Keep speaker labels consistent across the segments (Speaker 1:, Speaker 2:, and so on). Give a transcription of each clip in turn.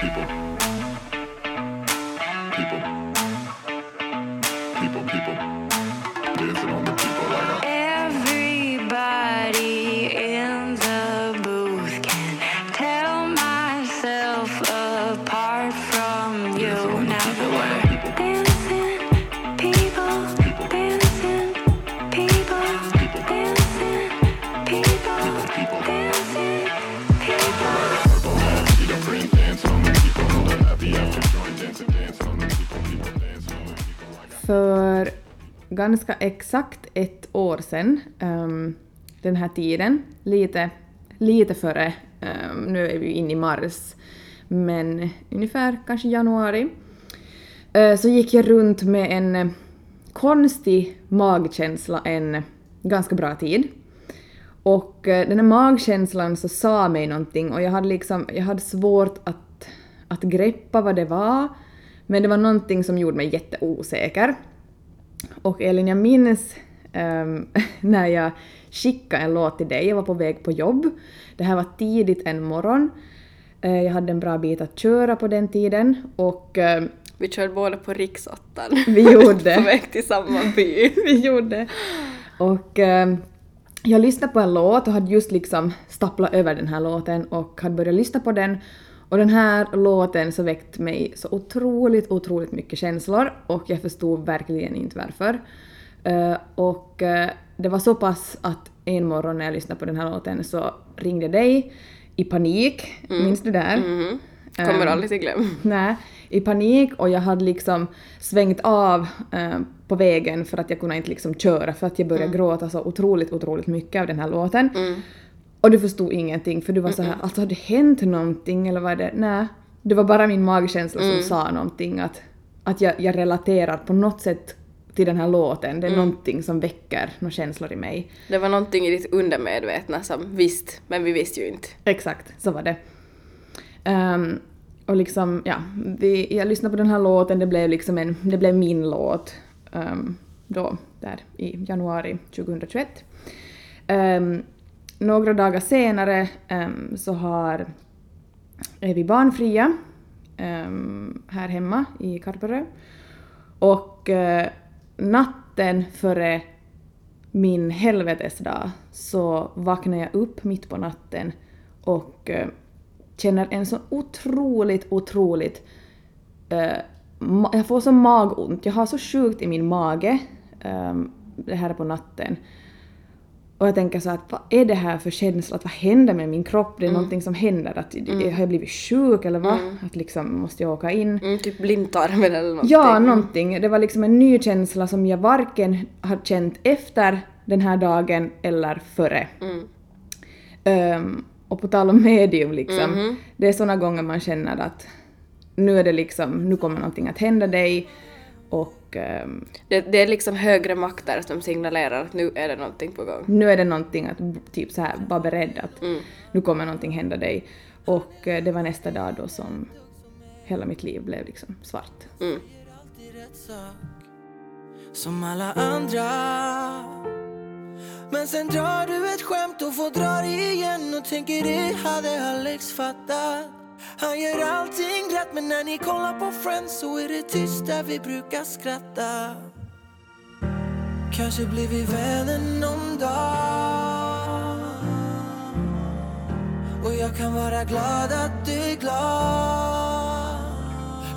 Speaker 1: people.
Speaker 2: Ganska exakt ett år sedan, um, ehm, den här tiden, lite, lite före, um, nu är vi ju inne i mars, men ungefär kanske januari, uh, så gick jag runt med en eh, konstig magkänsla en ganska bra tid. Och eh, den här magkänslan så sa mig någonting och jag hade liksom, jag hade svårt att, att greppa vad det var, men det var någonting som gjorde mig jätteosäker. Och Elin, jag minns ehm, när jag skickade en låt till dig, jag var på väg på jobb. Det här var tidigt en morgon. Eh, jag hade en bra bit att köra på den tiden och ehm,
Speaker 3: Vi körde båda på riksåttan.
Speaker 2: Vi gjorde.
Speaker 3: på väg till samma by.
Speaker 2: vi gjorde. Och ehm, jag lyssnade på en låt och hade just liksom stapplat över den här låten och hade börjat lyssna på den. Och den här låten så väckte mig så otroligt, otroligt mycket känslor och jag förstod verkligen inte varför. Eh, och eh, det var så pass att en morgon när jag lyssnade på den här låten så ringde jag dig i panik, minns du där?
Speaker 3: Mhm. Kommer
Speaker 2: Ehm,
Speaker 3: aldrig till glöm.
Speaker 2: Nej, i panik och jag hade liksom svängt av eh, på vägen för att jag kunde inte liksom köra för att jag började gråta så otroligt, otroligt mycket av den här låten.
Speaker 3: Mm.
Speaker 2: Och du förstod ingenting för du var så här, alltså har det hänt någonting eller vad är det? Nej, det var bara min magkänsla
Speaker 3: Mm.
Speaker 2: som sa någonting att, att jag, jag relaterar på något sätt till den här låten.
Speaker 3: Mm.
Speaker 2: Det är någonting som väcker några känslor i mig.
Speaker 3: Det var någonting i ditt undermedvetna som visst, men vi visste ju inte.
Speaker 2: Exakt, så var det. Ehm, och liksom, ja, vi, jag lyssnade på den här låten, det blev liksom en, det blev min låt ehm, då, där i januari 2021. Ehm, några dagar senare um, så har, är vi barnfria um, här hemma i Karperö. Och uh, natten före min helvetesdag så vaknar jag upp mitt på natten och uh, känner en så otroligt, otroligt... Uh, jag får så magont. Jag har så sjukt i min mage um, det här på natten. Och jag tänker så att vad är det här för känsla? Att vad händer med min kropp? Det är någonting som händer. Att, Har jag blivit sjuk eller vad? Att liksom måste jag åka in?
Speaker 3: Mm, typ blindtarmen eller någonting.
Speaker 2: Ja, någonting. Det var liksom en ny känsla som jag varken har känt efter den här dagen eller före.
Speaker 3: Mm.
Speaker 2: Ehm, och på tal om medium liksom,
Speaker 3: Mhm.
Speaker 2: det är såna gånger man känner att nu är det liksom, nu kommer någonting att hända dig och ehm,
Speaker 3: Det, det är liksom högre makter som signalerar att nu är det någonting på gång.
Speaker 2: nu är det någonting att typ så här vara beredd att
Speaker 3: Mm.
Speaker 2: nu kommer någonting hända dig. Och eh, det var nästa dag då som hela mitt liv blev liksom svart.
Speaker 3: Mm.
Speaker 4: alltid rätt sak Som alla andra Men sen drar du ett skämt och får dra det igen Och tänker det hade Alex fattat han gör allting rätt men när ni kollar på Friends så är det tyst där vi brukar skratta. Kanske blir vi vänner någon dag. Och jag kan vara glad att du är glad.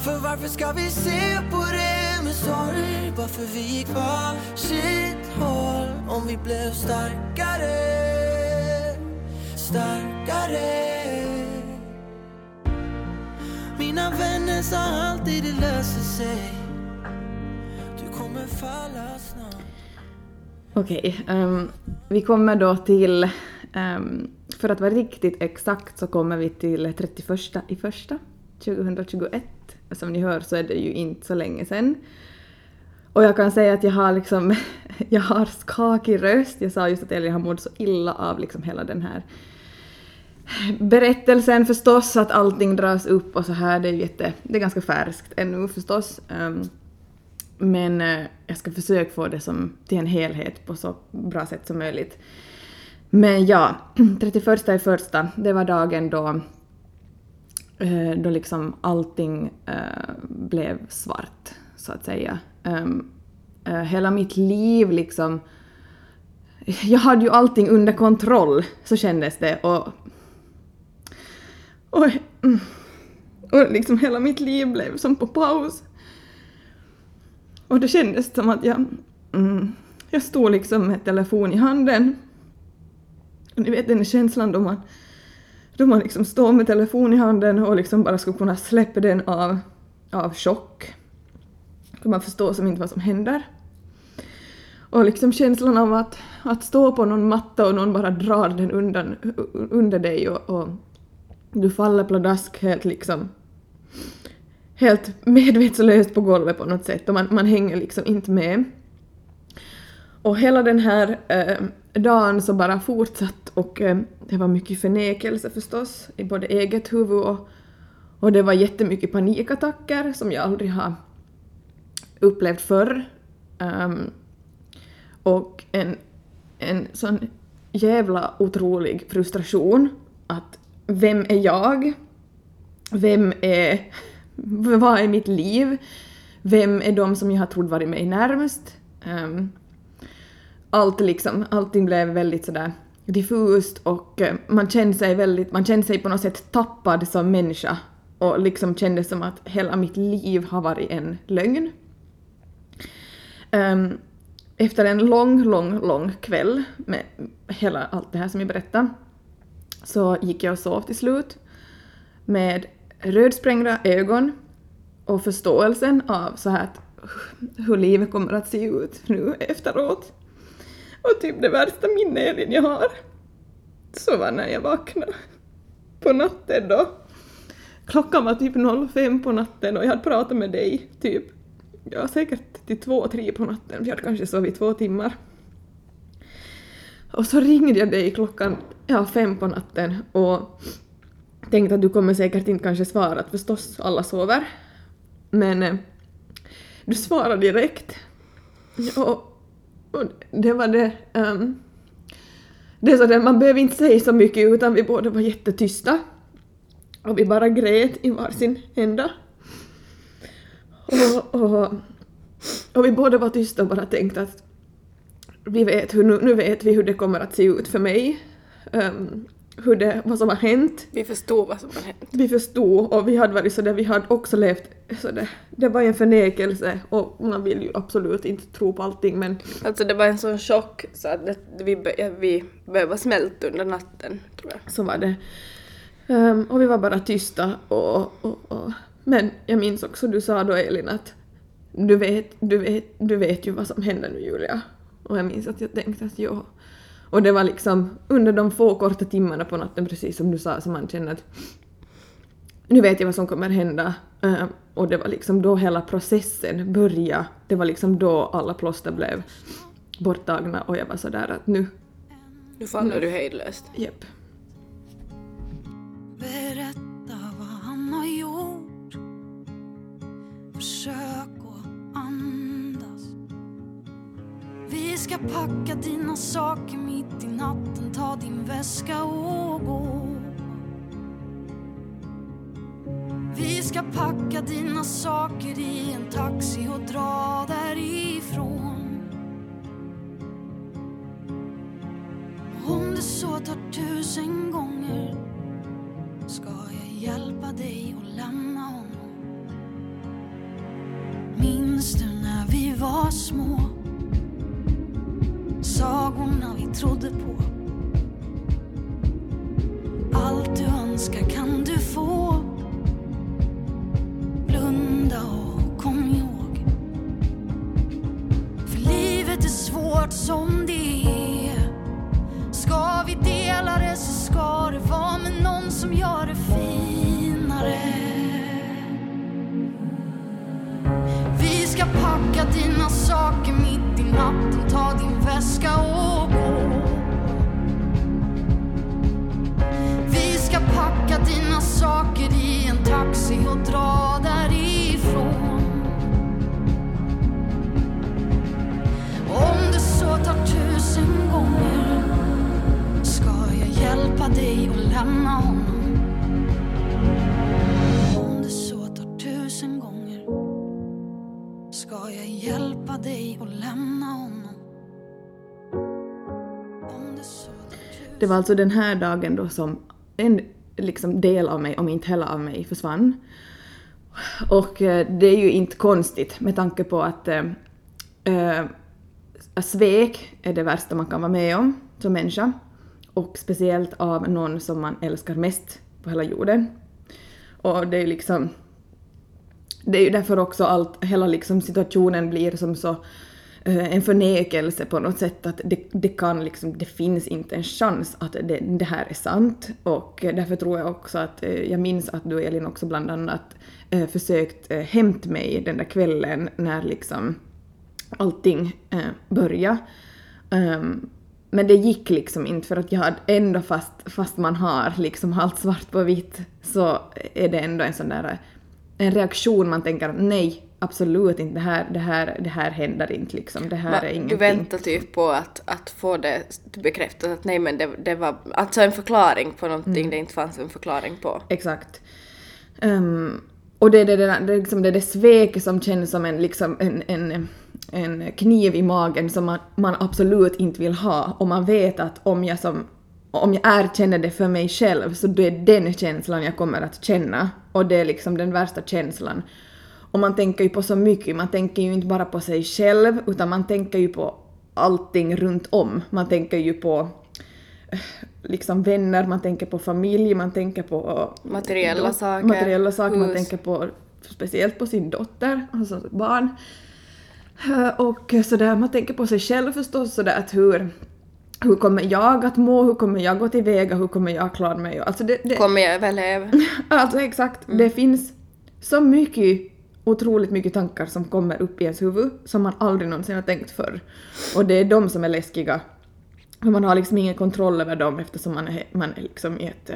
Speaker 4: För varför ska vi se på det med sorg? Bara för vi gick varsitt håll Om vi blev starkare Starkare? Mina vänner sa alltid det löser sig Du kommer falla snart
Speaker 2: Okej, okay, um, vi kommer då till, um, för att vara riktigt exakt så kommer vi till 31 i första 2021. Som ni hör så är det ju inte så länge sen. Och jag kan säga att jag har liksom, jag har skakig röst. Jag sa just att jag har mått så illa av liksom hela den här berättelsen förstås, att allting dras upp och så här. Det är, jätte, det är ganska färskt ännu förstås. Um, men uh, jag ska försöka få det som, till en helhet på så bra sätt som möjligt. Men ja, 31 i första, det var dagen då eh, då liksom allting uh, blev svart, så att säga. Um, hela mitt liv liksom... Jag hade ju allting under kontroll, så kändes det. Och, och, mm. och liksom hela mitt liv blev som på paus. Och det kändes som att jag... Mm, jag stod liksom med telefon i handen. Ni vet den där känslan då man, då man liksom står med telefon i handen och liksom bara skulle kunna släppa den av, av chock. Då man förstår som inte vad som händer. Och liksom känslan av att, att stå på någon matta och någon bara drar den undan, under dig och, och du faller pladask helt liksom helt medvetslöst på golvet på något sätt och man, man hänger liksom inte med. Och hela den här eh, dagen så bara fortsatt och eh, det var mycket förnekelse förstås i både eget huvud och, och det var jättemycket panikattacker som jag aldrig har upplevt förr. Um, och en, en sån jävla otrolig frustration att vem är jag? Vem är... Vad är mitt liv? Vem är de som jag har trott varit mig närmast? Um, allt liksom, allting blev väldigt sådär diffust och eh, man kände sig väldigt, man kände sig på något sätt tappad som människa och liksom kände som att hela mitt liv har varit en lögn. Um, efter en lång, lång, lång kväll med hela allt det här som jag berättade så gick jag och sov till slut med rödsprängda ögon och förståelsen av så här att hur livet kommer att se ut nu efteråt. Och typ det värsta minnet jag har så var när jag vaknade på natten då. Klockan var typ 05 på natten och jag hade pratat med dig typ, ja säkert till två, tre på natten, vi hade kanske sovit två timmar. Och så ringde jag dig klockan ja, fem på natten och tänkte att du kommer säkert inte kanske svara, att förstås alla sover. Men eh, du svarade direkt. Och och det var det... Um, det är sådär, man behöver inte säga så mycket utan vi båda var jättetysta. Och vi bara grät i varsin ända. Och, och, och vi båda var tysta och bara tänkte att vi vet hur, nu, nu vet vi hur det kommer att se ut för mig. Um, hur det, vad som har hänt.
Speaker 3: Vi förstod vad som har hänt.
Speaker 2: Vi förstod och vi hade varit sådär, vi hade också levt sådär. Det var en förnekelse och man vill ju absolut inte tro på allting men
Speaker 3: Alltså det var en sån chock så att det, vi, vi behövde smälta under natten, tror jag.
Speaker 2: så var det. Ehm, och vi var bara tysta och, och, och men jag minns också du sa då Elin att du vet, du vet, du vet ju vad som händer nu Julia. Och jag minns att jag tänkte att ja. Och det var liksom under de få korta timmarna på natten precis som du sa som man känner att nu vet jag vad som kommer hända. Ehm, och det var liksom då hela processen började. Det var liksom då alla plåster blev borttagna och jag var sådär att nu,
Speaker 3: Nu faller du hejdlöst.
Speaker 2: jepp.
Speaker 5: Berätta Vi ska packa dina saker mitt i natten Ta din väska och gå Vi ska packa dina saker i en taxi och dra därifrån Om det så tar tusen gånger ska jag hjälpa dig att lämna honom. Minns du när vi var små? Sagorna vi trodde på. Allt du önskar kan du få. Blunda och kom ihåg. För livet är svårt som det är. Ska vi dela det så ska det vara med någon som gör det finare. Ska packa dina saker mitt i natten, ta din väska och gå. Vi ska packa dina saker i en taxi och dra därifrån. Det
Speaker 2: var alltså den här dagen då som en liksom, del av mig, om inte hela av mig, försvann. Och eh, det är ju inte konstigt med tanke på att eh, eh, svek är det värsta man kan vara med om som människa. Och speciellt av någon som man älskar mest på hela jorden. Och det är ju liksom... Det är ju därför också allt, hela liksom situationen blir som så Eh, en förnekelse på något sätt att det, det kan liksom, det finns inte en chans att det, det här är sant. Och därför tror jag också att, eh, jag minns att du Elin också bland annat eh, försökt hämta mig den där kvällen när liksom allting började. Ehm, men det gick liksom inte för att jag hade ändå fast, fast man har liksom allt svart på vitt så är det ändå en sån där en reaktion man tänker nej absolut inte det här, det här, det här händer inte liksom det här
Speaker 3: Va-
Speaker 2: är ingenting.
Speaker 3: Du väntar typ på att, att få det bekräftat att nej men det, det var alltså en förklaring på någonting
Speaker 2: Mm.
Speaker 3: det inte fanns en förklaring på.
Speaker 2: Exakt. Ehm, och det är det, det, det, liksom det, det svek som känns som en, liksom en, en, en kniv i magen som man, man absolut inte vill ha. Och man vet att om jag, som, om jag erkänner det för mig själv så det är den känslan jag kommer att känna. Och det är liksom den värsta känslan. Och man tänker ju på så mycket, man tänker ju inte bara på sig själv utan man tänker ju på allting runt om. Man tänker ju på eh, liksom vänner, man tänker på familj, man tänker på
Speaker 3: Materiella
Speaker 2: då-
Speaker 3: saker,
Speaker 2: materiella saker man tänker på speciellt på sin dotter, alltså barn. Eh, Och sådär, man tänker på sig själv förstås sådär att hur, hur kommer jag att må, hur kommer jag gå tillväga, hur kommer jag klara mig? Alltså det, det,
Speaker 3: Kommer jag överleva?
Speaker 2: Alltså exakt, det finns så mycket, otroligt mycket tankar som kommer upp i ens huvud som man aldrig någonsin har tänkt förr. Och det är de som är läskiga. För man har liksom ingen kontroll över dem eftersom man är, man är liksom i, ett, eh,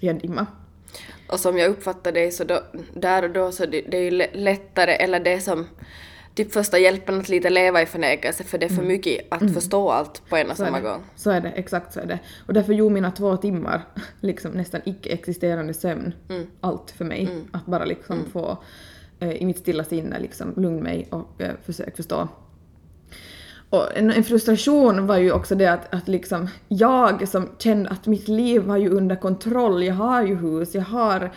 Speaker 2: i en dimma.
Speaker 3: Och som jag uppfattar dig så då, där och då så det, det är ju lä- lättare, eller det som typ första hjälpen att lite leva i förnekelse för det är för mycket att förstå allt på en och
Speaker 2: Så
Speaker 3: samma gång.
Speaker 2: Så är det, exakt så är det. Och därför gjorde mina två timmar, liksom nästan icke-existerande sömn, allt för mig. Att bara liksom få eh, i mitt stilla sinne liksom lugna mig och eh, försöka förstå. Och en, en frustration var ju också det att, att liksom jag som kände att mitt liv var ju under kontroll, jag har ju hus, jag har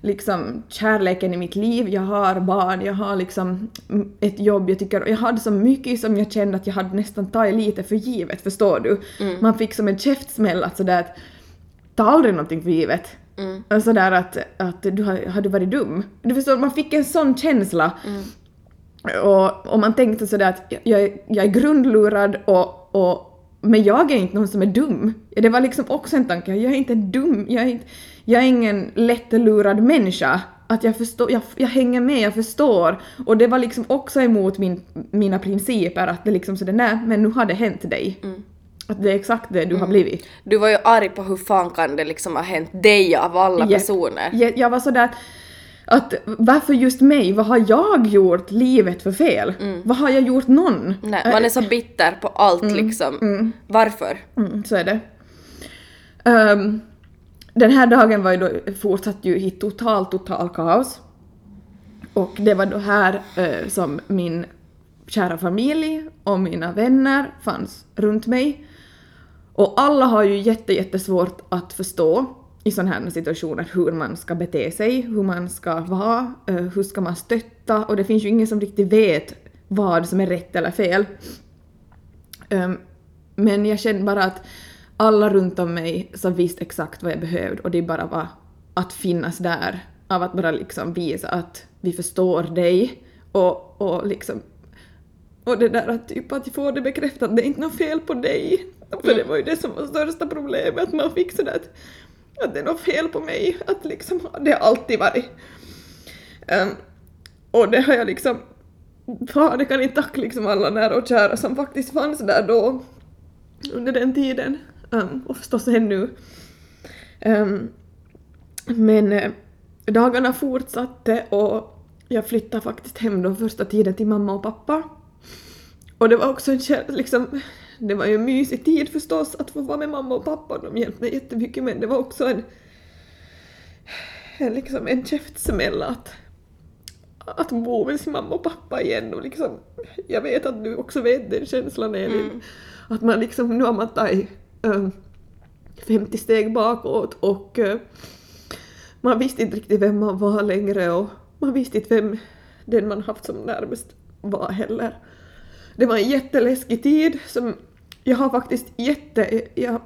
Speaker 2: liksom kärleken i mitt liv, jag har barn, jag har liksom mm, ett jobb jag tycker, jag hade så mycket som jag kände att jag hade nästan tagit lite för givet, förstår du? Man fick som en käftsmäll att sådär att ta aldrig någonting för givet. Och Sådär att, att du har, har du varit dum? Du förstår, man fick en sån känsla. Och, och man tänkte sådär att jag, jag, är- grundlurad och, och men jag är inte någon som är dum. Det var liksom också en tanke, jag är inte dum, jag är, inte, jag är ingen lättlurad människa. Att jag förstår, jag, jag hänger med, jag förstår. Och det var liksom också emot min, mina principer att det liksom sådär, nej men nu har det hänt dig. Att det är exakt det du har blivit.
Speaker 3: Du var ju arg på hur fan kan det liksom ha hänt dig av alla
Speaker 2: Japp.
Speaker 3: personer.
Speaker 2: Jag, jag var sådär att, varför just mig? Vad har jag gjort livet för fel? Vad har jag gjort någon?
Speaker 3: Nej, man är så bitter på allt liksom. Varför?
Speaker 2: Mm, så är det. Ehm, den här dagen var ju då fortsatt ju i total, total kaos. Och det var då här eh, som min kära familj och mina vänner fanns runt mig. Och alla har ju jätte, jättesvårt att förstå i sådana här situationer hur man ska bete sig, hur man ska vara, eh, hur ska man stötta och det finns ju ingen som riktigt vet vad som är rätt eller fel. Ehm, men jag kände bara att alla runt om mig så visste exakt vad jag behövde och det bara var att finnas där. Av att bara liksom visa att vi förstår dig och, och liksom och det där att typ att få det bekräftat det är inte något fel på dig. För det var ju det som var största problemet, att man fick sådär att, att det är något fel på mig. Att liksom, det har alltid varit. Um, och det har jag liksom, fan det kan inte tacka liksom alla nära och kära som faktiskt fanns där då under den tiden. um, och förstås ännu. Um, men eh, dagarna fortsatte och jag flyttade faktiskt hem då första tiden till mamma och pappa. Och det var också en liksom, det var ju en mysig tid förstås att få vara med mamma och pappa, de hjälpte mig jättemycket men det var också en, en, liksom en käftsmäll att, att bo med sin mamma och pappa igen och liksom, jag vet att du också vet den känslan Elin. Att man liksom, nu har man tagit äh, 50 steg bakåt och äh, man visste inte riktigt vem man var längre och man visste inte vem den man haft som närmast var heller. Det var en jätteläskig tid som jag har faktiskt jätte... Jag,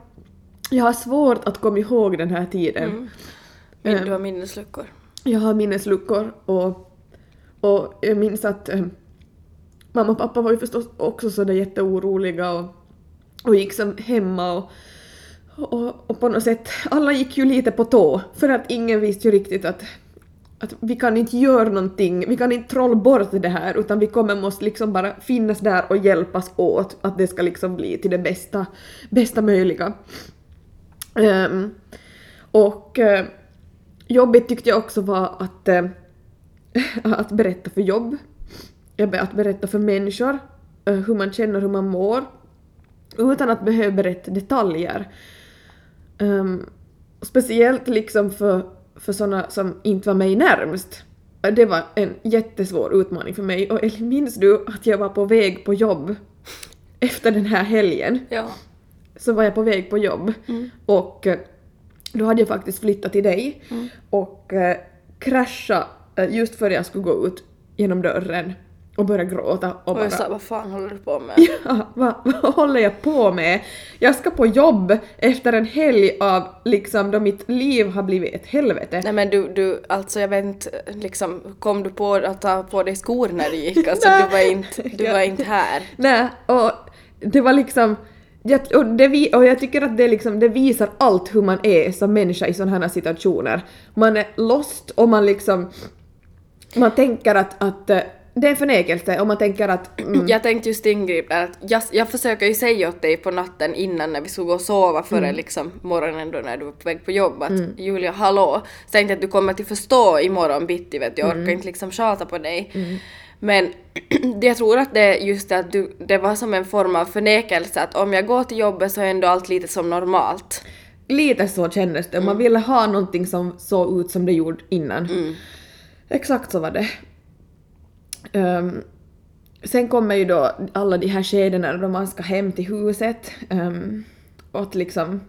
Speaker 2: jag har svårt att komma ihåg den här tiden.
Speaker 3: Min,
Speaker 2: Ehm.
Speaker 3: du har minnesluckor.
Speaker 2: Jag har minnesluckor och, och jag minns att eh, mamma och pappa var ju förstås också sådär jätteoroliga och, och gick som hemma och, och, och på något sätt, alla gick ju lite på tå för att ingen visste ju riktigt att, att vi kan inte göra någonting, vi kan inte trolla bort det här utan vi kommer måste liksom bara finnas där och hjälpas åt att det ska liksom bli till det bästa, bästa möjliga. Um, och eh, uh, jobbigt tyckte jag också var att, uh, att berätta för jobb, att berätta för människor uh, hur man känner, hur man mår, utan att behöva berätta detaljer. Um, speciellt liksom för, för sådana som inte var mig närmst. Det var en jättesvår utmaning för mig och Elin, minns du att jag var på väg på jobb efter den här helgen?
Speaker 3: Ja.
Speaker 2: så var jag på väg på jobb och eh, då hade jag faktiskt flyttat till dig och eh, krascha eh, just före jag skulle gå ut genom dörren och börja gråta och
Speaker 3: Och
Speaker 2: bara
Speaker 3: jag sa vad fan håller du på med?
Speaker 2: Ja, vad, vad håller jag på med? Jag ska på jobb efter en helg av liksom då mitt liv har blivit ett helvete.
Speaker 3: Nej men du, du, alltså jag vet inte, liksom, kom du på att ta på dig skor när du gick? Alltså du var inte, du var inte här.
Speaker 2: Nej, och det var liksom... Jag, och, det, vi- och jag tycker att det, liksom, det visar allt hur man är som människa i sådana här situationer. Man är lost och man liksom... Man tänker att, att eh, det är en förnekelse och man tänker att... Mm,
Speaker 3: Jag tänkte just ingripa där att jag, jag försöker ju säga åt dig på natten innan när vi skulle gå och sova före
Speaker 2: Mm.
Speaker 3: liksom morgonen då när du var på väg på jobb att Julia hallå, tänkte jag att du kommer till förstå imorgon bitti vet du, jag orkar
Speaker 2: Mm.
Speaker 3: inte liksom tjata på dig. Men det jag tror att det just det att du, det var som en form av förnekelse att om jag går till jobbet så är ändå allt lite som normalt.
Speaker 2: lite så kändes det. Man ville ha någonting som såg ut som det gjorde innan. Exakt så var det. Um, sen kommer ju då alla de här skedena då man ska hem till huset. Um, och att liksom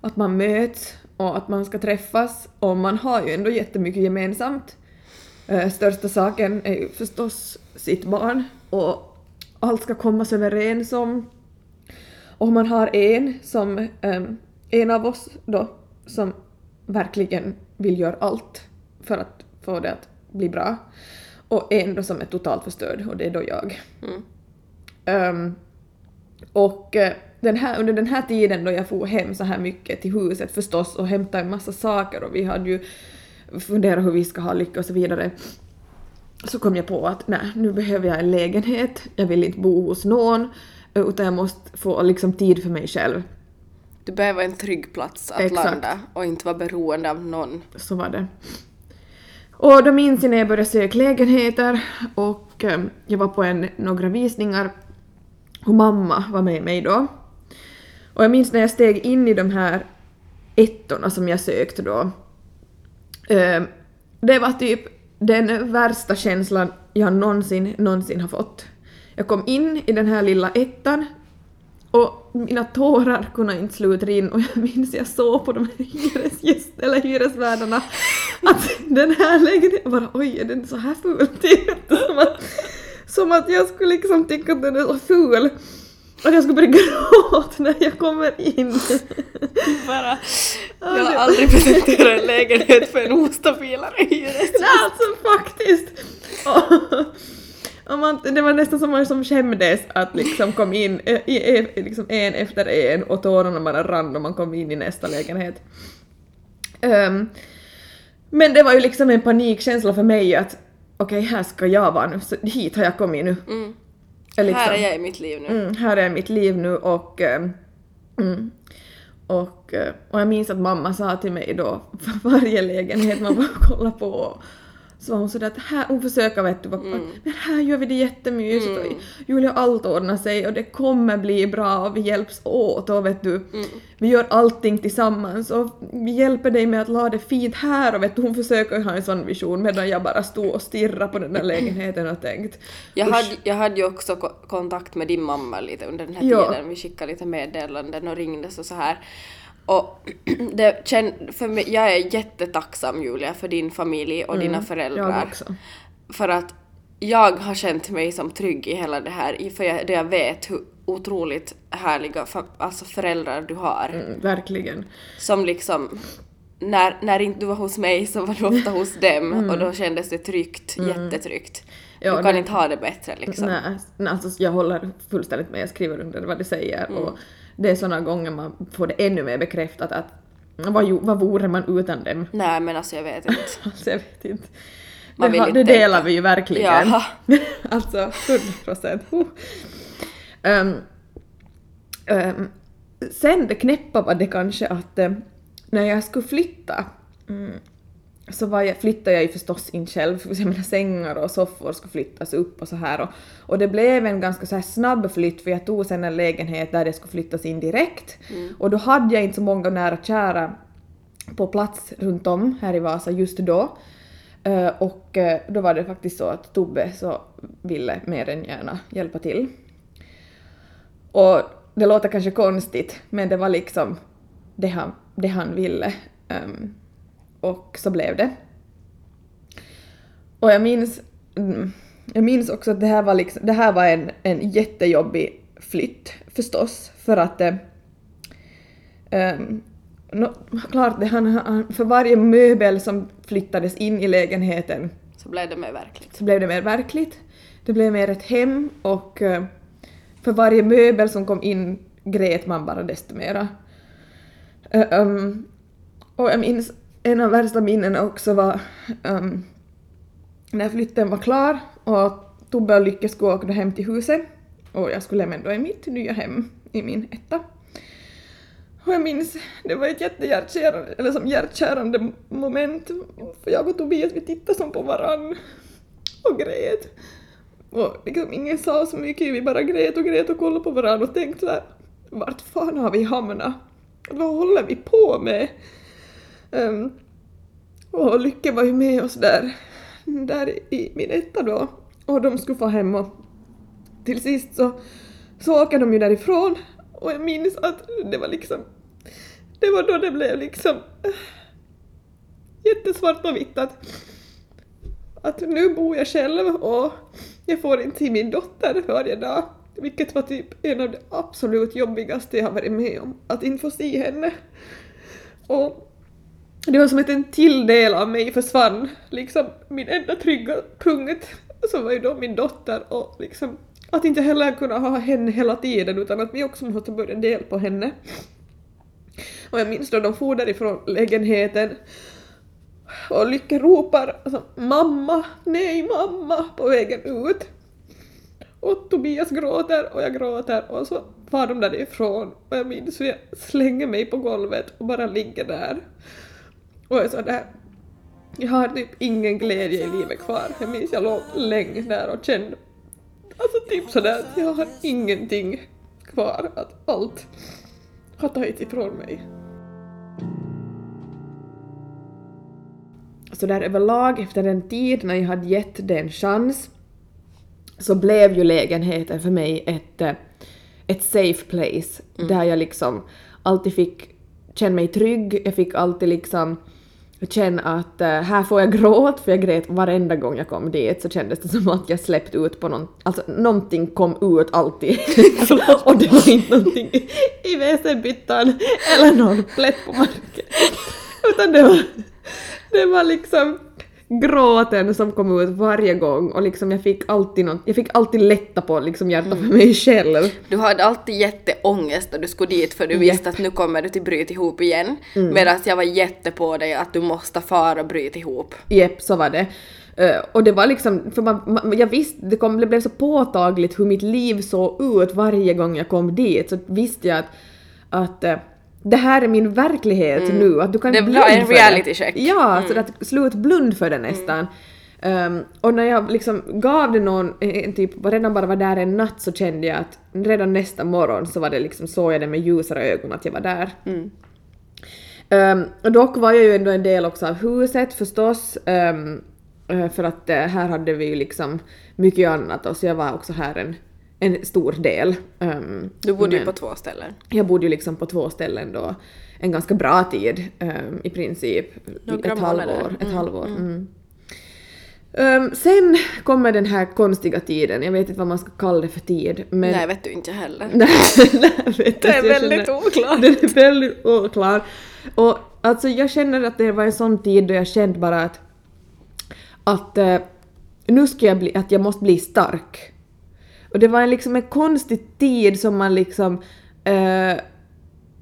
Speaker 2: att man möts och att man ska träffas och man har ju ändå jättemycket gemensamt. Uh, största saken är ju förstås sitt barn och allt ska kommas överens om. Och man har en som, um, en av oss då, som verkligen vill göra allt för att få det att bli bra. Och en då som är totalt förstörd och det är då jag. Ehm, och eh, den här, under den här tiden då jag for hem så här mycket till huset förstås och hämtade en massa saker och vi hade ju funderat hur vi ska ha lycka och så vidare. Så kom jag på att nej, nu behöver jag en lägenhet, jag vill inte bo hos någon utan jag måste få liksom tid för mig själv.
Speaker 3: Du behöver en trygg plats att
Speaker 2: Exakt.
Speaker 3: landa och inte vara beroende av någon.
Speaker 2: Så var det. Och då minns jag när jag började söka lägenheter och eh, jag var på en, några visningar och mamma var med mig då. Och jag minns när jag steg in i de här ettorna som jag sökte då. Ehm, det var typ den värsta känslan jag någonsin, någonsin har fått. Jag kom in i den här lilla ettan och mina tårar kunde inte sluta rinna och jag minns jag såg på de här hyresgäst, eller hyresvärdarna att den här lägenheten bara oj är den så här ful? Som att, som att jag skulle liksom tycka att den är så ful att jag skulle börja gråta när jag kommer in.
Speaker 3: Bara, jag har aldrig presenterat en lägenhet för en ostabilare hyresgäst.
Speaker 2: Nej, alltså faktiskt! Och, man, det var nästan som man som skämdes att liksom kom in eh, i, i, liksom en efter en och tårarna bara rann och man kom in i nästa lägenhet. Ehm, men det var ju liksom en panikkänsla för mig att okej, här ska jag vara nu, så hit har jag kommit nu.
Speaker 3: Mm.
Speaker 2: Jag liksom-
Speaker 3: Här är jag i mitt liv nu.
Speaker 2: Mm, här är mitt liv nu och... eh, Mm, och, eh, och jag minns att mamma sa till mig då, för varje lägenhet man var och kolla på, så var hon sådär att här, hon försöker vet du, vara mm. men här gör vi det jättemysigt och Julia allt ordnar sig och det kommer bli bra och vi hjälps åt och vet du, vi gör allting tillsammans och vi hjälper dig med att la det fint här och vet du, hon försöker ha en sån vision medan jag bara stod och stirrade på den där lägenheten och tänkt
Speaker 3: Jag hade, jag hade ju också ko- kontakt med din mamma lite under den här
Speaker 2: Ja.
Speaker 3: tiden. Vi skickade lite meddelanden och ringdes och så här. Och det känn, för mig, jag är jättetacksam Julia för din familj och dina föräldrar.
Speaker 2: Mm, jag också.
Speaker 3: För att jag har känt mig som trygg i hela det här, för jag, det jag vet hur otroligt härliga alltså föräldrar du har.
Speaker 2: Mm, verkligen.
Speaker 3: Som liksom, när, när inte du var hos mig så var du ofta hos dem och då kändes det tryggt, jättetryggt.
Speaker 2: Mm. Ja,
Speaker 3: du kan
Speaker 2: det-
Speaker 3: inte ha det bättre liksom.
Speaker 2: Nej, nej, alltså jag håller fullständigt med, jag skriver under vad du säger
Speaker 3: Mm.
Speaker 2: och det är såna gånger man får det ännu mer bekräftat att vad, vad vore man utan dem?
Speaker 3: Nej men alltså jag vet inte.
Speaker 2: Alltså jag vet inte.
Speaker 3: Man
Speaker 2: det
Speaker 3: inte
Speaker 2: det delar vi ju verkligen.
Speaker 3: Jaha.
Speaker 2: alltså 100 procent. Um, um, sen det knäppa var det kanske att eh, när jag skulle flytta mm, så var jag, flyttade jag ju förstås in själv, för jag menar sängar och soffor skulle flyttas upp och så här och, och det blev en ganska så här snabb flytt för jag tog sen en lägenhet där det skulle flyttas in direkt och då hade jag inte så många nära och kära på plats runt om här i Vasa just då. Eh, och eh, då var det faktiskt så att Tobbe så ville mer än gärna hjälpa till. Och det låter kanske konstigt, men det var liksom det han, det han ville. Ehm, och så blev det. Och jag minns, jag minns också att det här var, liksom, det här var en, en jättejobbig flytt förstås, för att eh, ehm, nå- klart, det, han, han, för varje möbel som flyttades in i lägenheten
Speaker 3: Så blev det mer verkligt.
Speaker 2: så blev det mer verkligt. Det blev mer ett hem och eh, för varje möbel som kom in grät man bara desto mera. Eh, um, och jag minns en av värsta minnena också var um, när flytten var klar och Tobbe och Lykke skulle åka hem till huset och jag skulle lämna då i mitt nya hem i min etta. Och jag minns, det var ett jättehjärtkärande, eller som hjärtkärande moment, för jag och Tobias vi tittade som på varann och grät. Och liksom ingen sa så mycket, vi bara grät och grät och kollade på varann och tänkte såhär, vart fan har vi hamnat? Vad håller vi på med? Um, och Lycke var ju med oss där, där i min etta då, och de skulle få hem och till sist så, så åker de ju därifrån. Och jag minns att det var liksom, det var då det blev liksom eh, jättesvart och vitt att, att nu bor jag själv och jag får inte se min dotter varje dag, vilket var typ en av de absolut jobbigaste jag har varit med om, att inte få se henne. Och det var som att en till del av mig försvann, liksom min enda trygga punkt som var ju då min dotter och liksom att inte heller kunna ha henne hela tiden utan att vi också måste börja dela på henne. Och jag minns då de for därifrån lägenheten och Lycke ropar alltså, mamma, nej mamma på vägen ut. Och Tobias gråter och jag gråter och så far de därifrån och jag minns hur jag slänger mig på golvet och bara ligger där. Och jag är sådär, jag har typ ingen glädje i livet kvar. Jag minns jag låg länge där och kände Alltså typ sådär att jag har ingenting kvar, att allt har tagits ifrån mig. Så där överlag efter en tid när jag hade gett det en chans så blev ju lägenheten för mig ett, eh, ett safe place där jag liksom alltid fick känna mig trygg, jag fick alltid liksom känna att eh, här får jag gråt, för jag grät varenda gång jag kom dit så kändes det som att jag släppt ut på någon, alltså någonting kom ut alltid. och det var inte någonting i- i WC-byttan eller någon plätt på marken. Utan det var, det var liksom gråten som kom ut varje gång och liksom jag fick alltid något, jag fick alltid lätta på liksom hjärtat för mig själv.
Speaker 3: Du hade alltid jätteångest när du skulle dit för du visste att nu kommer du till bryt ihop igen.
Speaker 2: Mm.
Speaker 3: Medan jag var jätte på dig att du måste fara och bryta ihop.
Speaker 2: Jepp, så var det. Eh, och det var liksom, för man, man, jag visste, det, kom, det blev så påtagligt hur mitt liv såg ut varje gång jag kom dit, så visste jag att, att eh, det här är min verklighet nu, att du kan
Speaker 3: Det var en reality check.
Speaker 2: Ja, så att slut blund för det nästan. Ehm, och när jag liksom gav det någon, en typ, redan bara var där en natt så kände jag att redan nästa morgon så var det liksom, såg jag det med ljusare ögon att jag var där. Um, och dock var jag ju ändå en del också av huset förstås, eh, för att eh, här hade vi ju liksom mycket annat och så jag var också här en, en stor del. Ehm,
Speaker 3: Du bodde ju på två ställen.
Speaker 2: jag bodde ju liksom på två ställen då en ganska bra tid ehm, i princip.
Speaker 3: Några
Speaker 2: ett halvår. Ett halvår. Mm. Ehm, sen kommer den här konstiga tiden, jag vet inte vad man ska kalla det för tid. Men
Speaker 3: Nej, vet du inte heller.
Speaker 2: Nej, vet
Speaker 3: Det är väldigt
Speaker 2: känner-
Speaker 3: oklart.
Speaker 2: Den är väldigt oklar. Och alltså jag känner att det var en sån tid då jag kände bara att, att eh, nu ska jag bli, att jag måste bli stark. Och det var en, liksom en konstig tid som man liksom eh,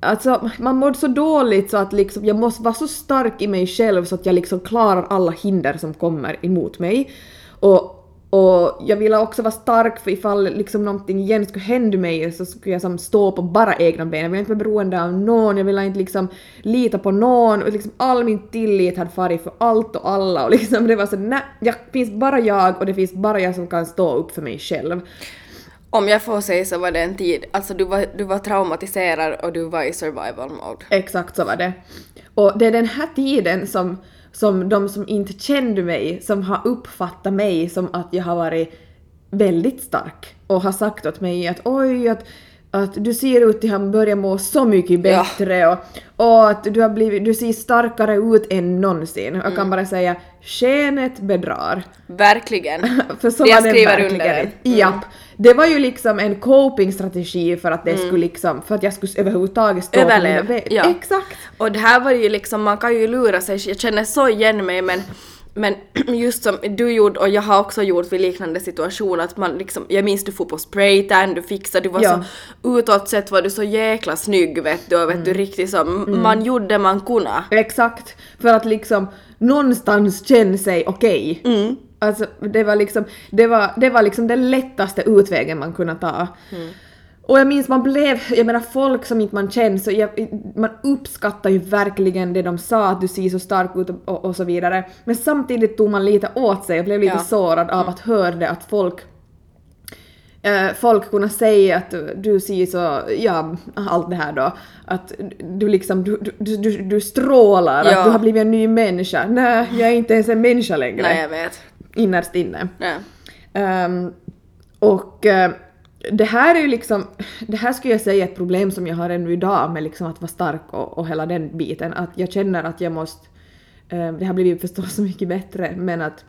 Speaker 2: Alltså man mådde så dåligt så att liksom jag måste vara så stark i mig själv så att jag liksom klarar alla hinder som kommer emot mig. Och, och jag ville också vara stark för ifall liksom någonting igen skulle hända mig så skulle jag som stå på bara egna ben. Jag ville inte vara beroende av någon, jag ville inte liksom lita på någon och liksom all min tillit hade farit för allt och alla och liksom det var så nej, det finns bara jag och det finns bara jag som kan stå upp för mig själv.
Speaker 3: Om jag får säga så var det en tid, alltså du var, du var traumatiserad och du var i survival mode.
Speaker 2: Exakt så var det. Och det är den här tiden som, som de som inte kände mig, som har uppfattat mig som att jag har varit väldigt stark och har sagt åt mig att oj, att, att du ser ut till att börja må så mycket
Speaker 3: Ja.
Speaker 2: bättre och, och att du, har blivit, du ser starkare ut än någonsin. Jag
Speaker 3: Mm.
Speaker 2: kan bara säga skenet bedrar.
Speaker 3: Verkligen.
Speaker 2: För så
Speaker 3: Det
Speaker 2: var det
Speaker 3: skriver
Speaker 2: verkligen.
Speaker 3: under det. Mm.
Speaker 2: Japp. Det var ju liksom en coping-strategi för att det skulle liksom, för att jag skulle överhuvudtaget stå
Speaker 3: Överlev,
Speaker 2: på mina ben.
Speaker 3: ja.
Speaker 2: Exakt.
Speaker 3: Och det här var ju liksom, man kan ju lura sig, jag känner så igen mig men men just som du gjorde och jag har också gjort vid liknande situationer att man liksom, jag minns du får på spraytan, du fixade, du var
Speaker 2: Ja.
Speaker 3: så utåt sett var du så jäkla snygg vet du och vet
Speaker 2: Mm.
Speaker 3: du riktigt så, man gjorde man kunde.
Speaker 2: Exakt. För att liksom någonstans känna sig okej.
Speaker 3: Mm.
Speaker 2: Alltså det var liksom, det var, det var liksom den lättaste utvägen man kunde ta.
Speaker 3: Mm.
Speaker 2: Och jag minns man blev, jag menar folk som inte man känner så jag, man uppskattar ju verkligen det de sa att du ser så stark ut och, och, så vidare. Men samtidigt tog man lite åt sig och blev lite
Speaker 3: Ja.
Speaker 2: sårad av att höra det att folk eh, folk kunna säga att du ser så, ja, allt det här då, att du liksom, du, du, du, du strålar,
Speaker 3: Ja.
Speaker 2: att du har blivit en ny människa. Nej, jag är inte ens en människa längre.
Speaker 3: Nej jag vet.
Speaker 2: Innerst inne.
Speaker 3: Nej.
Speaker 2: Ehm, och eh, det här är ju liksom, det här skulle jag säga är ett problem som jag har ännu idag med liksom att vara stark och, och hela den biten. Att jag känner att jag måste, eh, det har blivit förstås så mycket bättre, men att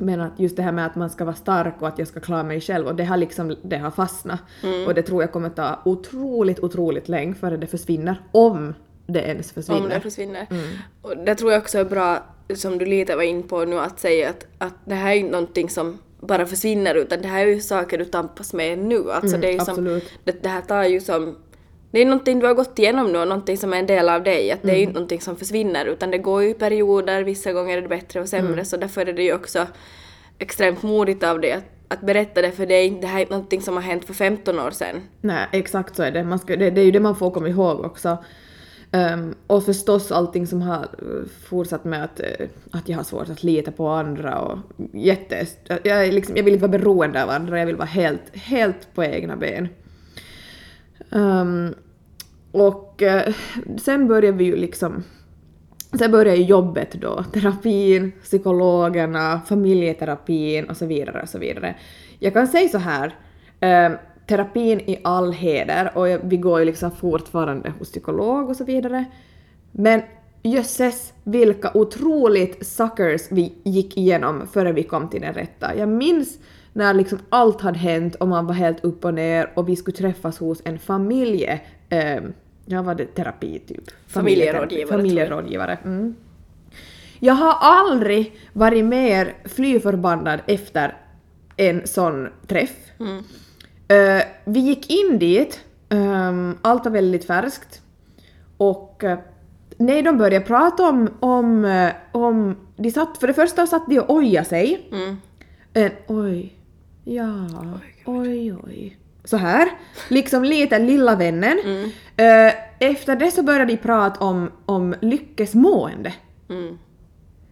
Speaker 2: men att just det här med att man ska vara stark och att jag ska klara mig själv och det har liksom, det har fastnat. Och det tror jag kommer ta otroligt, otroligt länge före det försvinner. Om det ens försvinner.
Speaker 3: Om det försvinner.
Speaker 2: Mm.
Speaker 3: Och det tror jag också är bra, som du lite var in på nu, att säga att, att det här är inte någonting som bara försvinner utan det här är ju saker du tampas med nu. Alltså
Speaker 2: Mm,
Speaker 3: det är som,
Speaker 2: absolut.
Speaker 3: det, det här tar ju som det är någonting du har gått igenom nu och någonting som är en del av dig. Att det är ju
Speaker 2: Mm.
Speaker 3: inte någonting som försvinner utan det går ju i perioder, vissa gånger är det bättre och sämre
Speaker 2: Mm.
Speaker 3: så därför är det ju också extremt modigt av dig att, att berätta det för dig. Det här är inte någonting som har hänt för 15 år sedan.
Speaker 2: Nej, exakt så är det. Man ska, det, det är ju det man får komma ihåg också. Um, och förstås allting som har eh, fortsatt med att, eh, att jag har svårt att lita på andra och jätte... Jag, liksom, jag vill inte vara beroende av andra, jag vill vara helt, helt på egna ben. Um, och uh, sen börjar vi ju liksom... Sen börjar ju jobbet då, terapin, psykologerna, familjeterapin och så vidare och så vidare. Jag kan säga så här, um, terapin i all heder och jag- vi går ju liksom fortfarande hos psykolog och så vidare. Men jösses vilka otroligt suckers vi gick igenom före vi kom till den rätta. Jag minns när liksom allt hade hänt och man var helt upp och ner och vi skulle träffas hos en familje... Eh, ja, var det terapi typ?
Speaker 3: Familjerådgivare,
Speaker 2: Familjerådgivare. Mm. Jag har aldrig varit mer fly förbannad efter en sån träff. Eh, vi gick in dit, ehm, allt var väldigt färskt. Och uh, när de började prata om, om, eh, om... De satt, för det första satt de och ojade sig. En, oj, ja, oj, oj. Så här, liksom lite lilla vännen. Eh, efter det så började de prata om, om lyckesmående.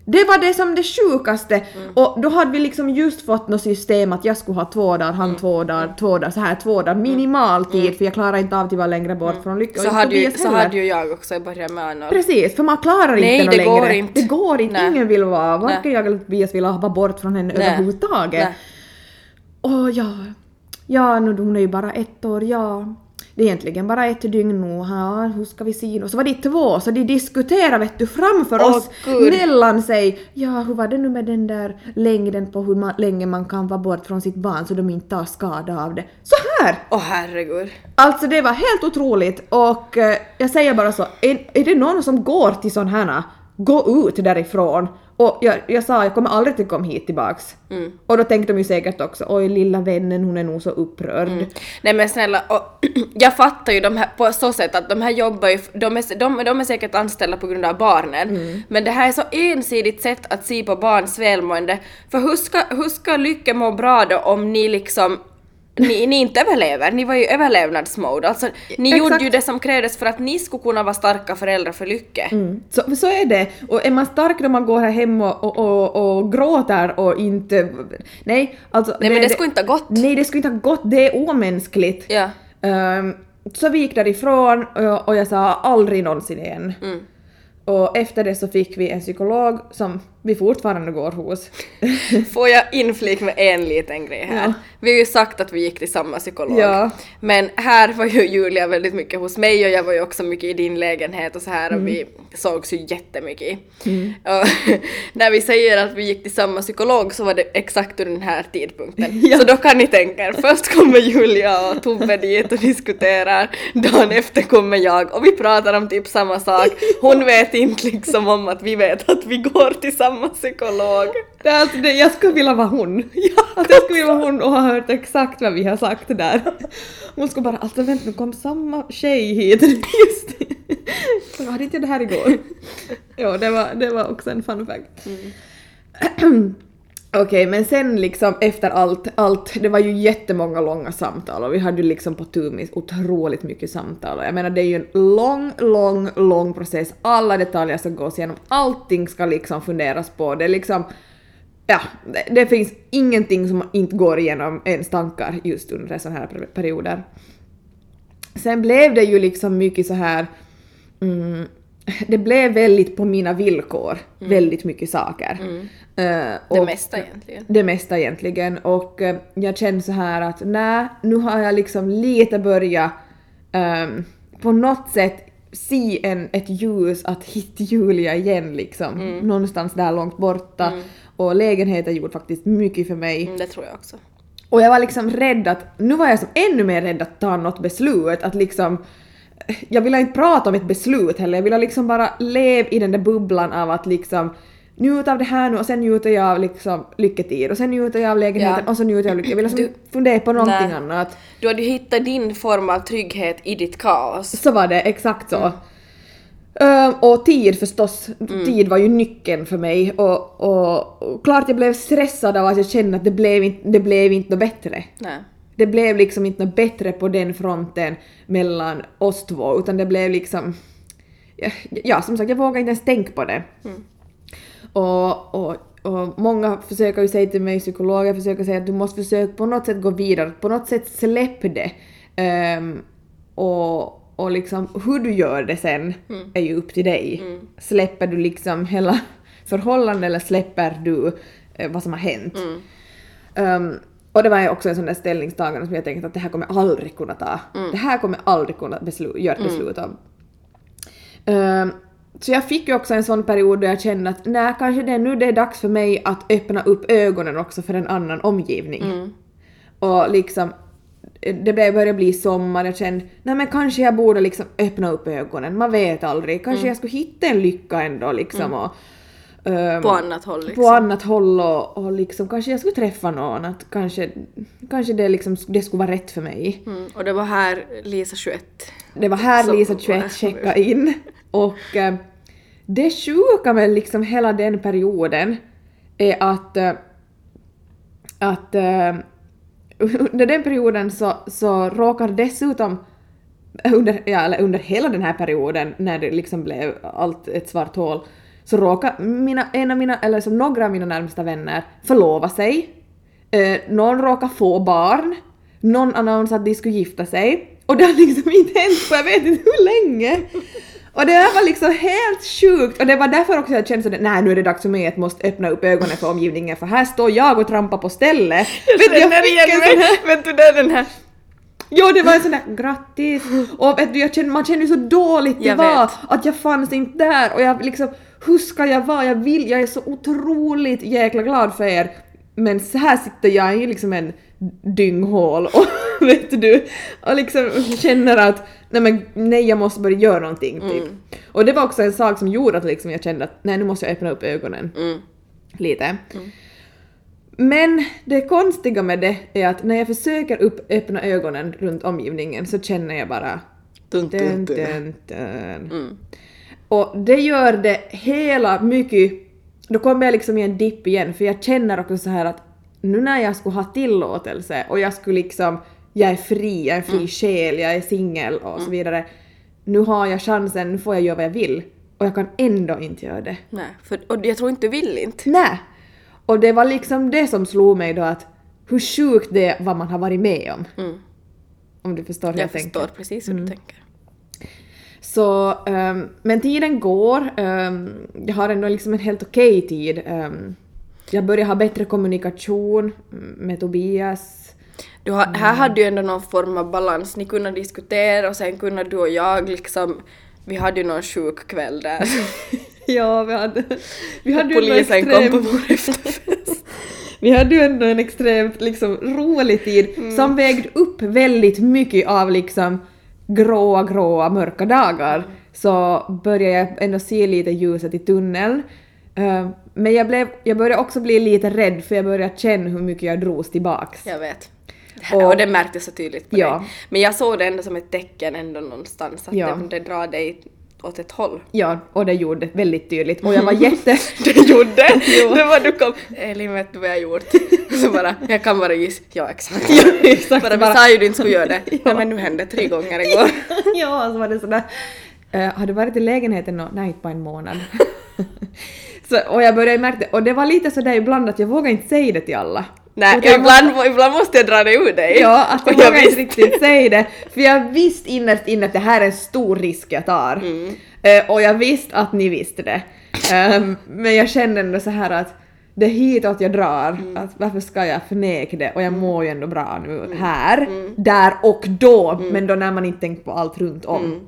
Speaker 2: Det var det som det sjukaste! Och då hade vi liksom just fått något system att jag skulle ha två dagar, han två dagar, två dagar, så här två dagar, minimal tid för jag klarar inte av att vara längre bort från lycka.
Speaker 3: Så
Speaker 2: Och
Speaker 3: hade, ju, så hade ju jag också i början med Arnold.
Speaker 2: Precis, för man klarar
Speaker 3: Nej,
Speaker 2: inte
Speaker 3: det
Speaker 2: något
Speaker 3: går
Speaker 2: längre.
Speaker 3: inte.
Speaker 2: Det går inte,
Speaker 3: Nej.
Speaker 2: ingen vill vara, varken
Speaker 3: Nej.
Speaker 2: jag eller Tobias vill vara bort från henne
Speaker 3: Nej.
Speaker 2: överhuvudtaget.
Speaker 3: Nej.
Speaker 2: Åh ja, ja nu hon är ju bara ett år, ja. Det är egentligen bara ett dygn nu, ja, hur ska vi se nu? Så var det två, så de diskuterar vet du framför
Speaker 3: Åh,
Speaker 2: oss
Speaker 3: Gud.
Speaker 2: mellan sig. Ja, hur var det nu med den där längden på hur man, länge man kan vara bort från sitt barn så de inte tar skada av det. Så här!
Speaker 3: Åh herregud.
Speaker 2: Alltså det var helt otroligt och eh, jag säger bara så, är, är det någon som går till sån här, gå ut därifrån. Och jag, jag sa jag kommer aldrig att komma hit tillbaks. Och då tänkte de ju säkert också oj lilla vännen hon är nog så upprörd.
Speaker 3: Nej men snälla, och, jag fattar ju de här på så sätt att de här jobbar ju, de är, de, de är säkert anställda på grund av barnen. Men det här är så ensidigt sätt att se på barns välmående. För hur ska, hur ska Lycka må bra då om ni liksom ni, ni inte överlever, ni var ju i överlevnadsmode. Alltså, ni
Speaker 2: Exakt.
Speaker 3: gjorde ju det som krävdes för att ni skulle kunna vara starka föräldrar för Lycke.
Speaker 2: Så, så är det. Och är man stark när man går här hem och, och, och, och gråter och inte... Nej, alltså...
Speaker 3: Nej men det skulle inte ha gått.
Speaker 2: Nej, det skulle inte ha gått. Det är omänskligt.
Speaker 3: Ja.
Speaker 2: Ehm, så vi gick därifrån och, och jag sa aldrig någonsin igen.
Speaker 3: Mm.
Speaker 2: Och efter det så fick vi en psykolog som vi fortfarande går hos.
Speaker 3: Får jag inflik med en liten grej här?
Speaker 2: Ja.
Speaker 3: Vi har ju sagt att vi gick till samma psykolog.
Speaker 2: Ja.
Speaker 3: Men här var ju Julia väldigt mycket hos mig och jag var ju också mycket i din lägenhet och så här och vi sågs ju jättemycket. Och när vi säger att vi gick till samma psykolog så var det exakt under den här tidpunkten.
Speaker 2: Ja.
Speaker 3: Så då kan ni tänka er, först kommer Julia och Tobbe dit och diskuterar, dagen efter kommer jag och vi pratar om typ samma sak. Hon vet inte liksom om att vi vet att vi går till samma psykolog.
Speaker 2: Det är alltså det, jag skulle vilja vara hon. Att jag skulle vilja vara hon och ha hört exakt vad vi har sagt där. Hon skulle bara alltså vänta nu kom samma tjej hit. Just det. Jag hade inte det här igår. Ja, det var, det var också en fun fact. Okej, men sen liksom efter allt, allt, det var ju jättemånga långa samtal och vi hade ju liksom på Tumis otroligt mycket samtal och jag menar det är ju en lång, lång, lång process. Alla detaljer ska gås igenom, allting ska liksom funderas på. Det är liksom, ja, det, det finns ingenting som inte går igenom ens tankar just under sådana här perioder. Sen blev det ju liksom mycket så här mm, det blev väldigt på mina villkor, väldigt mycket saker. Eh,
Speaker 3: Det
Speaker 2: och-
Speaker 3: mesta egentligen.
Speaker 2: det mesta egentligen och eh, jag kände så här att nej, nu har jag liksom lite börjat ehm, på något sätt se en, ett ljus att hitta Julia igen liksom. Någonstans där långt borta. Och lägenheten gjorde faktiskt mycket för mig.
Speaker 3: Mm, det tror jag också.
Speaker 2: Och jag var liksom rädd att, nu var jag som ännu mer rädd att ta något beslut, att liksom jag ville inte prata om ett beslut heller, jag ville liksom bara leva i den där bubblan av att liksom njuta av det här nu och sen njuter jag av liksom lycketid och sen njuter jag av lägenheten
Speaker 3: Ja.
Speaker 2: och så njuter jag av lycka. Jag ville liksom
Speaker 3: Du-
Speaker 2: fundera på någonting
Speaker 3: Nej.
Speaker 2: annat.
Speaker 3: Du hade ju hittat din form av trygghet i ditt kaos.
Speaker 2: Så var det, exakt
Speaker 3: Mm.
Speaker 2: så. Ehm, och tid förstås, tid var ju nyckeln för mig och, och, och klart jag blev stressad av att jag kände att det blev inte, det blev inte bättre.
Speaker 3: Nej.
Speaker 2: Det blev liksom inte något bättre på den fronten mellan oss två utan det blev liksom... Ja, ja som sagt jag vågar inte ens tänka på det. Och, och, och många försöker ju säga till mig, psykologer försöker säga att du måste försöka på något sätt gå vidare, på något sätt släpp det. Ehm, och, och liksom hur du gör det sen är ju upp till dig. Släpper du liksom hela förhållandet eller släpper du eh, vad som har hänt? Ehm, och det var ju också en sån där ställningstagande som jag tänkte att det här kommer jag aldrig kunna ta. Det här kommer jag aldrig kunna beslu- göra ett beslut om. Ehm, så jag fick ju också en sån period där jag kände att nej, kanske det är nu det är dags för mig att öppna upp ögonen också för en annan omgivning. Och liksom, det började börja bli sommar, jag kände nej men kanske jag borde liksom öppna upp ögonen, man vet aldrig. Kanske jag skulle hitta en lycka ändå liksom. Och, ehm,
Speaker 3: På annat håll liksom.
Speaker 2: på annat håll och, och liksom kanske jag skulle träffa någon, att kanske, kanske det, liksom, det skulle vara rätt för mig.
Speaker 3: Mm, och det var här Lisa 21.
Speaker 2: Det var här Lisa
Speaker 3: var-
Speaker 2: 21 checkade in och eh, det sjuka med liksom hela den perioden är att, eh, att eh, under den perioden så, så råkar dessutom under, ja, eller under hela den här perioden när det liksom blev allt ett svart hål så råkade mina, en av mina, eller som några av mina närmsta vänner förlova sig. Eh, någon råkade få barn. Någon annonsade att de skulle gifta sig. Och det har liksom inte hänt på jag vet inte hur länge. Och det där var liksom helt sjukt och det var därför också jag kände sådär, nej nu är det dags för mig att måste öppna upp ögonen för omgivningen för här står jag och trampar på stället. Vet du,
Speaker 3: Känner
Speaker 2: fick
Speaker 3: igen
Speaker 2: en sån här-
Speaker 3: Vet du, det den här...
Speaker 2: Jo, det var en sån där grattis! Och vet du, jag kände, man kände ju så dåligt det
Speaker 3: Jag
Speaker 2: var
Speaker 3: vet.
Speaker 2: att jag fanns inte där och jag liksom, hur ska jag vara? Jag vill, jag är så otroligt jäkla glad för er. Men så här sitter jag i liksom en dynghål och vet du, och liksom känner att nej men nej jag måste börja göra någonting typ. Och det var också en sak som gjorde att liksom jag kände att nej nu måste jag öppna upp ögonen
Speaker 3: Mm.
Speaker 2: lite. Men det konstiga med det är att när jag försöker upp, öppna ögonen runt omgivningen så känner jag bara
Speaker 3: Dun, dun,
Speaker 2: dun,
Speaker 3: dun.
Speaker 2: dun, dun. Och det gör det hela mycket... Då kommer jag liksom i en dipp igen för jag känner också så här att nu när jag skulle ha tillåtelse och jag skulle liksom, jag är fri, jag är en fri själ, jag är singel och så vidare. Nu har jag chansen, nu får jag göra vad jag vill. Och jag kan ändå inte göra det.
Speaker 3: Nej, för, och jag tror inte du vill inte.
Speaker 2: Nej! Och det var liksom det som slog mig då att hur sjukt det är vad man har varit med om.
Speaker 3: Mm.
Speaker 2: Om du förstår hur jag,
Speaker 3: Jag
Speaker 2: tänker.
Speaker 3: förstår precis hur du tänker.
Speaker 2: Så, ehm, men tiden går. ehm, jag har ändå liksom en helt okej tid. ehm, jag börjar ha bättre kommunikation mm, med Tobias.
Speaker 3: Du har, här hade du ändå någon form av balans, ni kunde diskutera och sen kunde du och jag liksom, vi hade ju någon sjuk kväll där.
Speaker 2: Ja, vi hade, vi hade
Speaker 3: Polisen kom på vår efterfest.
Speaker 2: Vi hade ju ändå en extremt liksom, rolig tid
Speaker 3: Mm.
Speaker 2: som vägde upp väldigt mycket av liksom gråa, gråa, mörka dagar. Så började jag ändå se lite ljuset i tunneln. Eh, men jag, blev, jag började också bli lite rädd för jag började känna hur mycket jag drogs tillbaks.
Speaker 3: Jag vet.
Speaker 2: Och-
Speaker 3: Och, det märktes så tydligt på
Speaker 2: Ja.
Speaker 3: dig. Men jag såg det ändå som ett tecken ändå någonstans att
Speaker 2: Ja.
Speaker 3: det, det drar dig åt ett håll.
Speaker 2: Ja, och det gjorde väldigt tydligt. Och jag var jätte...
Speaker 3: Det gjorde! det var du kom, Elin vet du vad jag gjort? Så bara, jag kan bara gissa, ja exakt.
Speaker 2: Ja, exakt,
Speaker 3: bara, vi
Speaker 2: bara-
Speaker 3: sa ju du inte skulle göra det.
Speaker 2: Ja.
Speaker 3: Nej men nu hände tre gånger igår.
Speaker 2: ja, så var det sådär. Uh, har du varit i lägenheten nå? Nej, inte på en månad. så, och jag började märka det. Och det var lite sådär ibland att jag vågade inte säga det till alla.
Speaker 3: Nej,
Speaker 2: jag
Speaker 3: ibland, ibland måste jag dra det ur dig.
Speaker 2: Ja, att jag vågar inte riktigt säga det. För jag visste innerst inne att det här är en stor risk jag tar.
Speaker 3: Mm.
Speaker 2: Eh, och jag visste att ni visste det. Ehm, men jag kände ändå så här att det är hitåt jag drar.
Speaker 3: Mm.
Speaker 2: Att varför ska jag förneka det? Och jag mår ju ändå bra nu här, där och då.
Speaker 3: Mm.
Speaker 2: Men då när man inte tänker på allt runt om.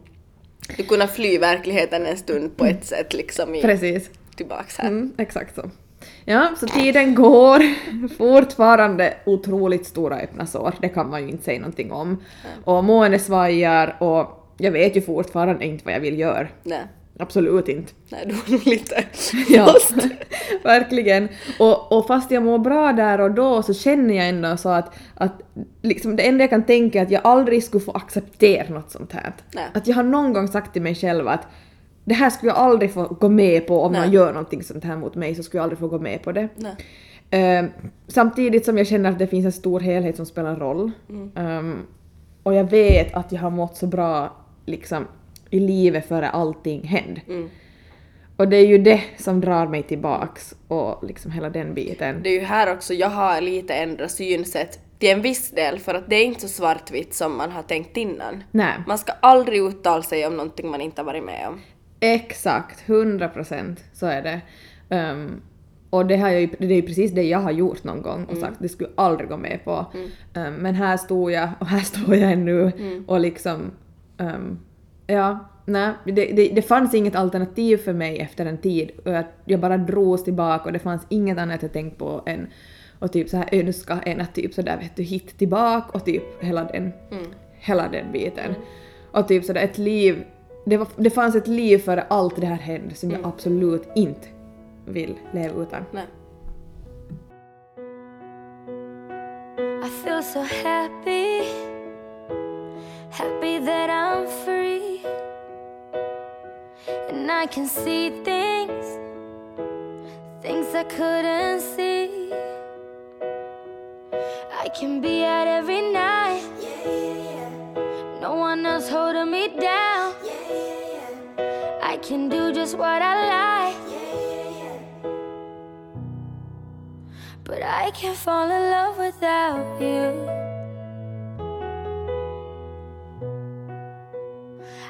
Speaker 3: Du kunde fly verkligheten en stund på ett sätt liksom i,
Speaker 2: Precis.
Speaker 3: tillbaks här.
Speaker 2: Mm, exakt så. Ja, så tiden går. Fortfarande otroligt stora öppna sår, det kan man ju inte säga någonting om. Och mående svajar och jag vet ju fortfarande inte vad jag vill göra.
Speaker 3: Nej,
Speaker 2: Absolut inte.
Speaker 3: nej du var nog lite
Speaker 2: Ja, verkligen. Och, och fast jag mår bra där och då så känner jag ändå så att, att liksom det enda jag kan tänka är att jag aldrig skulle få acceptera något sånt här.
Speaker 3: Nej.
Speaker 2: Att jag har någon gång sagt till mig själv att det här skulle jag aldrig få gå med på om
Speaker 3: Nej.
Speaker 2: någon gör någonting sånt här mot mig så skulle jag aldrig få gå med på det. Ehm, samtidigt som jag känner att det finns en stor helhet som spelar roll. Ehm, och jag vet att jag har mått så bra liksom, i livet före allting hände.
Speaker 3: Mm.
Speaker 2: Och det är ju det som drar mig tillbaks och liksom hela den biten.
Speaker 3: Det är ju här också, jag har lite ändrat synsätt till en viss del för att det är inte så svartvitt som man har tänkt innan.
Speaker 2: Nej.
Speaker 3: Man ska aldrig uttala sig om någonting man inte har varit med om.
Speaker 2: Exakt, 100 procent så är det. Ehm, och det, har jag det är ju precis det jag har gjort någon gång och sagt det skulle jag aldrig gå med på. Ehm, men här stod jag och här står jag ännu och liksom ehm, ja, nej, det, det, det fanns inget alternativ för mig efter en tid och jag, jag bara drogs tillbaka och det fanns inget annat jag tänkt på än och typ så här önska än att typ sådär vet du hit tillbaka och typ hela den, hela den biten. Och typ sådär ett liv, det, var, det fanns ett liv före allt det här hände som jag absolut inte vill leva utan.
Speaker 3: Nej.
Speaker 5: I feel so happy, happy that I'm free. And I can see things, things I couldn't see. I can be out every night, no one else holding me down. can do just what I like. But I can't fall in love without you.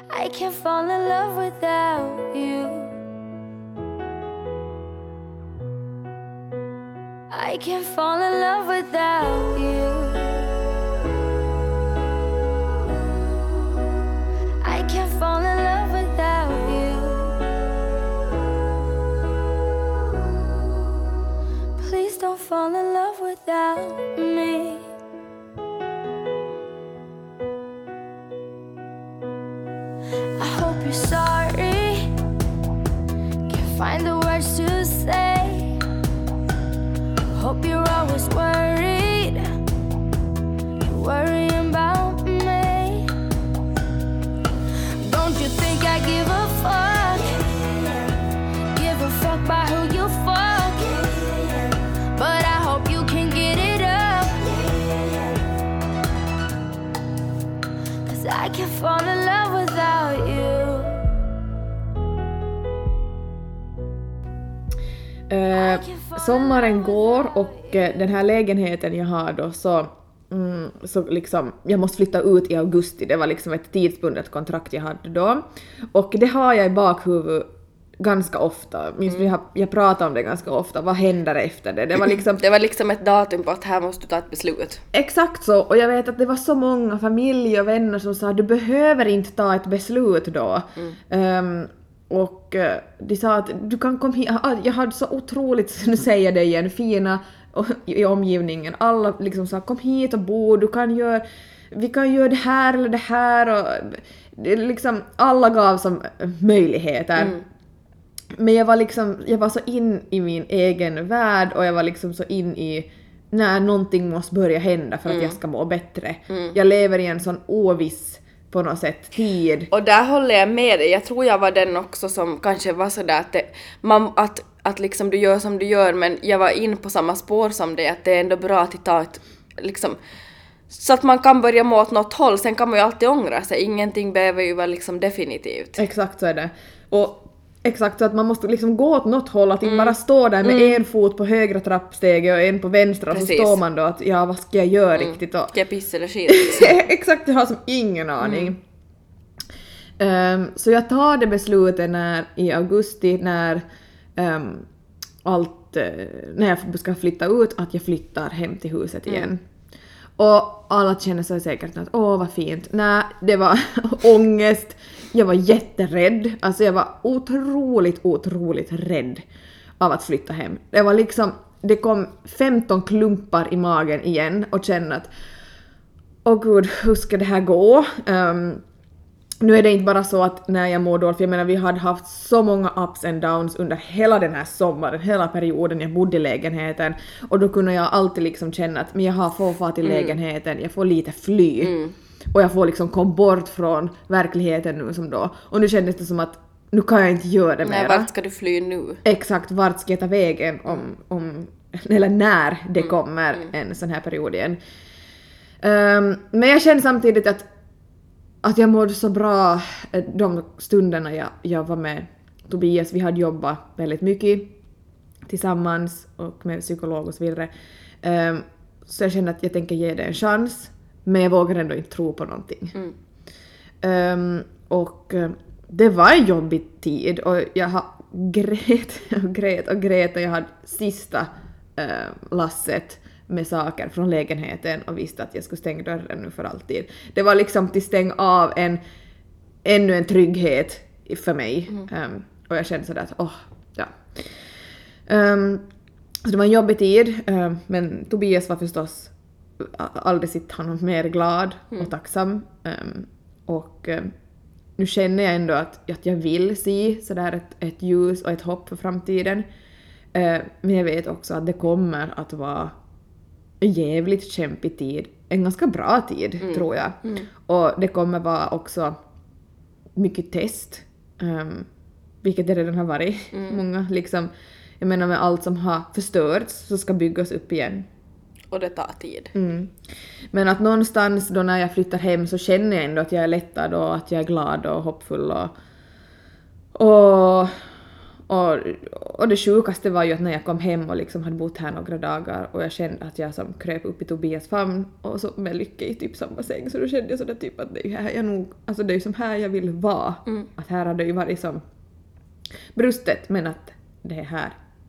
Speaker 5: I can't fall in love without you. I can't fall in love without you. love.
Speaker 2: Sommaren går och eh, den här lägenheten jag har då så, mm, så liksom, jag måste flytta ut i augusti, det var liksom ett tidsbundet kontrakt jag hade då. Och det har jag i bakhuvudet ganska ofta, minns vi har, jag pratar om det ganska ofta, vad händer efter det? Det var liksom
Speaker 3: Det var liksom ett datum på att här måste du ta ett beslut.
Speaker 2: Exakt så, och jag vet att det var så många familj och vänner som sa du behöver inte ta ett beslut då. Ehm, och eh, de sa att du kan komma hit, jag hade så otroligt, nu säger jag det igen, fina i omgivningen. Alla liksom sa kom hit och bo, du kan göra, vi kan göra det här eller det här och det liksom alla gav som möjligheter. Men jag var liksom, jag var så in i min egen värld och jag var liksom så in i när någonting måste börja hända för att jag ska må bättre. Jag lever i en sån oviss på något sätt tid.
Speaker 3: Och där håller jag med dig. Jag tror jag var den också som kanske var sådär att, det, man, att, att liksom du gör som du gör men jag var in på samma spår som dig att det är ändå bra att ta ett liksom så att man kan börja må åt något håll, sen kan man ju alltid ångra sig. Ingenting behöver ju vara liksom definitivt.
Speaker 2: Exakt så är det. Och exakt så att man måste liksom gå åt något håll, att inte bara stå där med en fot på högra trappsteget och en på vänstra och så
Speaker 3: Precis.
Speaker 2: står man då att ja vad ska jag göra riktigt och
Speaker 3: Ska jag pissa eller skita?
Speaker 2: Exakt, jag har som ingen aning. Ehm, så jag tar det beslutet när, i augusti när ehm, allt, eh, när jag ska flytta ut, att jag flyttar hem till huset igen. Och alla känner sig säkert att åh vad fint. Nej, det var ångest. Jag var jätterädd. Alltså jag var otroligt, otroligt rädd av att flytta hem. Det var liksom, det kom 15 klumpar i magen igen och kände att åh gud, hur ska det här gå? Ehm, nu är det inte bara så att när jag mår dåligt, för jag menar vi hade haft så många ups and downs under hela den här sommaren, hela perioden jag bodde i lägenheten och då kunde jag alltid liksom känna att men jag har få fart i lägenheten, jag får lite fly. Och jag får liksom komma bort från verkligheten nu som då. Och nu kändes det som att nu kan jag inte göra det
Speaker 3: Nej,
Speaker 2: mera.
Speaker 3: vart ska du fly nu?
Speaker 2: Exakt vart ska jag ta vägen om, om eller när det kommer en sån här period igen. Ehm, men jag känner samtidigt att, att jag mådde så bra eh, de stunderna jag, jag var med Tobias. Vi hade jobbat väldigt mycket tillsammans och med psykolog och så vidare. Ehm, så jag känner att jag tänker ge det en chans, men jag vågar ändå inte tro på någonting. Ehm, och eh, det var en jobbig tid och jag har grät och grät och grät och jag hade sista eh, lasset med saker från lägenheten och visste att jag skulle stänga dörren nu för alltid. Det var liksom till stäng av en ännu en trygghet för mig. Ehm, och jag kände sådär att åh, ja. Ehm, så det var en jobbig tid, ehm, men Tobias var förstås aldrig sett honom mer glad och tacksam. Ehm, och ehm, nu känner jag ändå att, att jag vill se sådär ett, ett ljus och ett hopp för framtiden. Eh, men jag vet också att det kommer att vara en jävligt kämpig tid. En ganska bra tid, tror jag. Och det kommer vara också mycket test. Um, vilket det redan har varit. Många liksom, jag menar med allt som har förstörts så ska byggas upp igen.
Speaker 3: Och det tar tid.
Speaker 2: Mm. Men att någonstans då när jag flyttar hem så känner jag ändå att jag är lättad och att jag är glad och hoppfull och, och, Och, och det sjukaste var ju att när jag kom hem och liksom hade bott här några dagar och jag kände att jag som kröp upp i Tobias famn och så med Lycke i typ samma säng så då kände jag sådär typ att det är ju här jag nog, alltså det är ju som här jag vill vara. Att här har det ju varit som brustet men att det är här,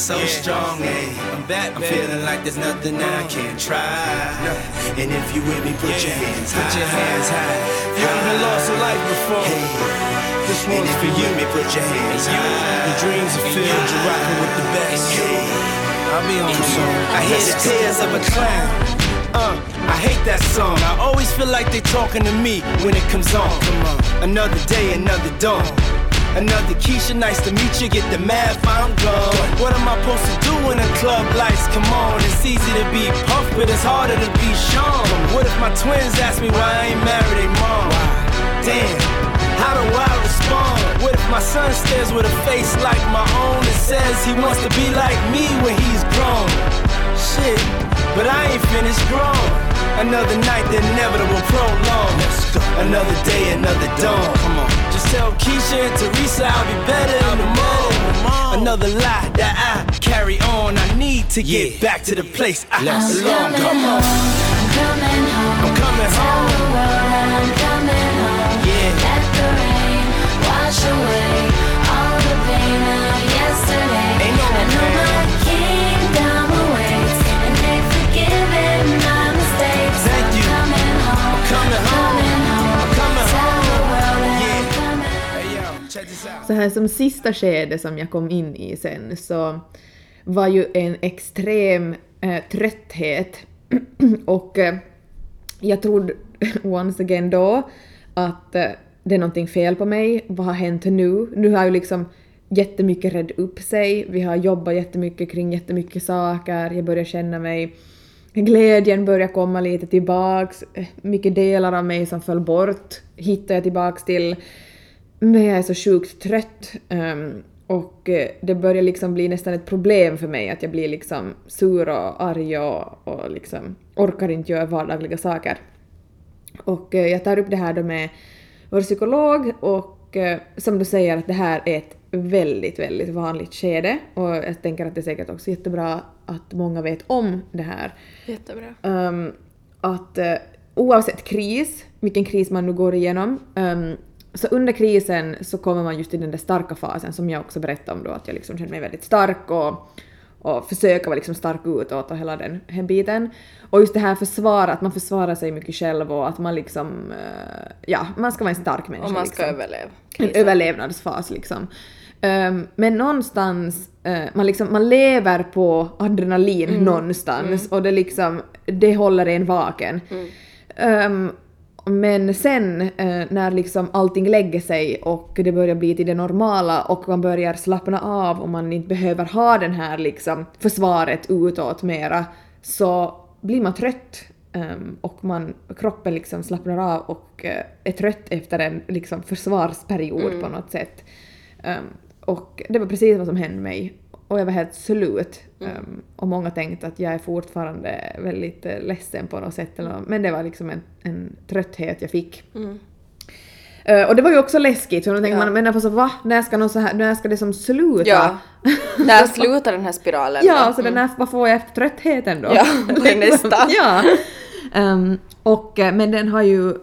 Speaker 6: so strong. Hey, I'm back. I'm feeling like there's nothing I can't try. And if you with me, put your hands high. Put your hands high. You ever lost a life before? This one's for you. Me, put your hands high. Your dreams are filled. You're rocking with the best. I'll be on soon. I hear the tears of a clown. Uh, I hate that song. I always feel like they're talking to me when it comes on. Come on. Another day, another dawn. Another Keisha, nice to meet you. Get the math, I'm gone. What am I supposed to do when the club lights come on? It's easy to be puff, but it's harder to be Sean. What if my twins ask me why I ain't married they mom? Damn, how do I respond? What if my son stares with a face like my own and says he wants to be like me when he's grown? Shit, but I ain't finished grown. Another night, the inevitable prolong. Another day, another dawn. Come on. Tell Keisha and Teresa I'll be better in the morning. Another lie that I carry on. I need to get back to the place I belong. Come on.
Speaker 1: I'm coming home.
Speaker 6: I'm coming
Speaker 1: Tell
Speaker 6: home.
Speaker 1: the world I'm coming home.
Speaker 6: Yeah.
Speaker 1: Let the rain wash away
Speaker 2: Så här som sista skede som jag kom in i sen så var ju en extrem eh, trötthet och eh, jag trodde once again då att eh, det är någonting fel på mig. Vad har hänt nu? Nu har ju liksom jättemycket rädd upp sig. Vi har jobbat jättemycket kring jättemycket saker. Jag börjar känna mig Glädjen börjar komma lite tillbaks. Eh, mycket delar av mig som föll bort hittar jag tillbaks till. Men jag är så sjukt trött. ehm, och eh, det börjar liksom bli nästan ett problem för mig att jag blir liksom sur och arg och, och liksom orkar inte göra vardagliga saker. Och eh, jag tar upp det här då med vår psykolog och eh, som du säger att det här är ett väldigt, väldigt vanligt skede och jag tänker att det är säkert också jättebra att många vet om det här.
Speaker 3: Jättebra.
Speaker 2: Ehm, att eh, oavsett kris, vilken kris man nu går igenom, ehm, så under krisen så kommer man just i den där starka fasen som jag också berättade om då, att jag liksom känner mig väldigt stark och, och försöker vara liksom stark utåt och hela den här biten. Och just det här försvara, att man försvarar sig mycket själv och att man liksom, eh, ja, man ska vara en stark människa.
Speaker 3: Om man ska
Speaker 2: liksom
Speaker 3: överleva.
Speaker 2: en
Speaker 3: krisen.
Speaker 2: överlevnadsfas liksom. Ehm, men någonstans, eh, man, liksom, man lever på adrenalin någonstans och det liksom, det håller en vaken. Ehm, men sen eh, när liksom allting lägger sig och det börjar bli till det normala och man börjar slappna av och man inte behöver ha den här liksom försvaret utåt mera så blir man trött ehm, och man, kroppen liksom slappnar av och eh, är trött efter en liksom försvarsperiod på något sätt. Ehm, och det var precis vad som hände mig. Och jag var helt slut. Ehm, och många tänkte att jag är fortfarande väldigt uh, ledsen på något sätt. Eller, men det var liksom en, en trötthet jag fick. Eh, och det var ju också läskigt, för då tänker
Speaker 3: Ja.
Speaker 2: man men alltså, va? När ska, någon så här, när ska det som sluta?
Speaker 3: Ja. När slutar den här spiralen
Speaker 2: Ja,
Speaker 3: då?
Speaker 2: så den här, vad får jag efter tröttheten då?
Speaker 3: Ja, det är nästa.
Speaker 2: ja. Ehm, och, eh, men den har ju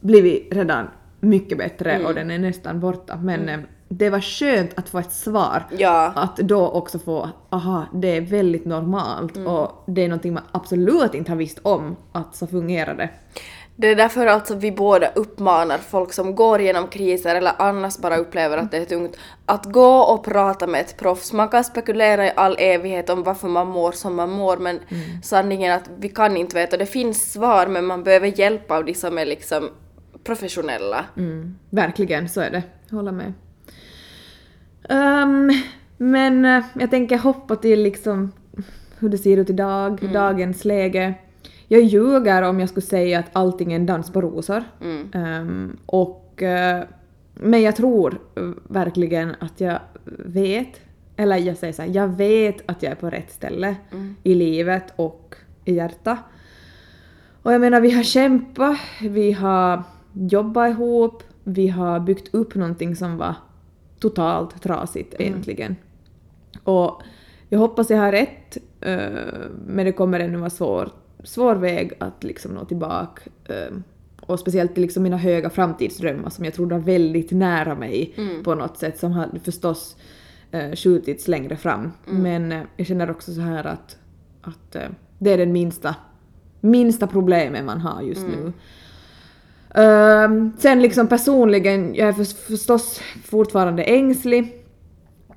Speaker 2: blivit redan mycket bättre
Speaker 3: Mm.
Speaker 2: och den är nästan borta. Men eh, det var skönt att få ett svar.
Speaker 3: Ja.
Speaker 2: Att då också få, aha, det är väldigt normalt
Speaker 3: Mm.
Speaker 2: och det är någonting man absolut inte har visst om att så fungerar det.
Speaker 3: Det är därför alltså vi båda uppmanar folk som går igenom kriser eller annars bara upplever att det är tungt att gå och prata med ett proffs. Man kan spekulera i all evighet om varför man mår som man mår men sanningen är att vi kan inte veta. Det finns svar men man behöver hjälp av de som är liksom professionella.
Speaker 2: Mm, verkligen, så är det. Jag håller med. Ehm, men eh, jag tänker hoppa till liksom hur det ser ut idag, dagens läge. Jag ljuger om jag skulle säga att allting är en dans på rosor. Ehm, och, eh, men jag tror eh, verkligen att jag vet, eller jag säger så här, jag vet att jag är på rätt ställe i livet och i hjärtat. Och jag menar, vi har kämpat, vi har jobbat ihop, vi har byggt upp någonting som var totalt trasigt egentligen. Och jag hoppas jag har rätt, eh, men det kommer ännu vara svår, svår väg att liksom nå tillbaka. eh, och speciellt till liksom mina höga framtidsdrömmar som jag trodde var väldigt nära mig på något sätt, som hade förstås eh, skjutits längre fram. Men eh, jag känner också så här att, att det är den minsta, minsta problemet man har just nu. Ehm, sen liksom personligen, jag är för, förstås fortfarande ängslig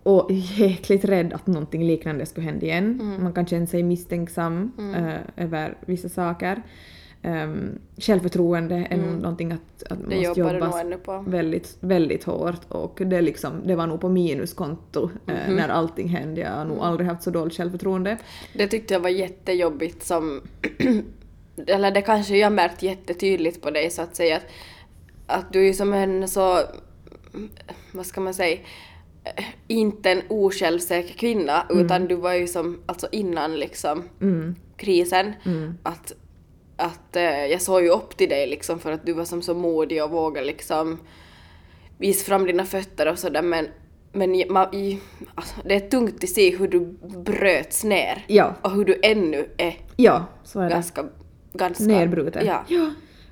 Speaker 2: och jäkligt rädd att någonting liknande skulle hända igen. Man kan känna sig misstänksam eh, över vissa saker. Um, självförtroende är nog någonting att, att man
Speaker 3: Det
Speaker 2: måste jobba väldigt, väldigt hårt och det, liksom, det var nog på minuskonto eh, när allting hände. Jag har nog aldrig haft så dåligt självförtroende.
Speaker 3: Det tyckte jag var jättejobbigt som... eller det kanske jag märkt jättetydligt på dig så att säga att, att du är som en så... Vad ska man säga? Inte en osjälvsäker kvinna utan du var ju som, alltså innan liksom krisen, att, att eh, jag såg ju upp till dig liksom för att du var som så modig och vågade liksom visa fram dina fötter och sådär men men i- ma, i, alltså, det är tungt att se hur du bröts ner
Speaker 2: Ja.
Speaker 3: och hur du ännu är
Speaker 2: Ja, så är det.
Speaker 3: ganska, ganska
Speaker 2: Nedbruten.
Speaker 3: Ja.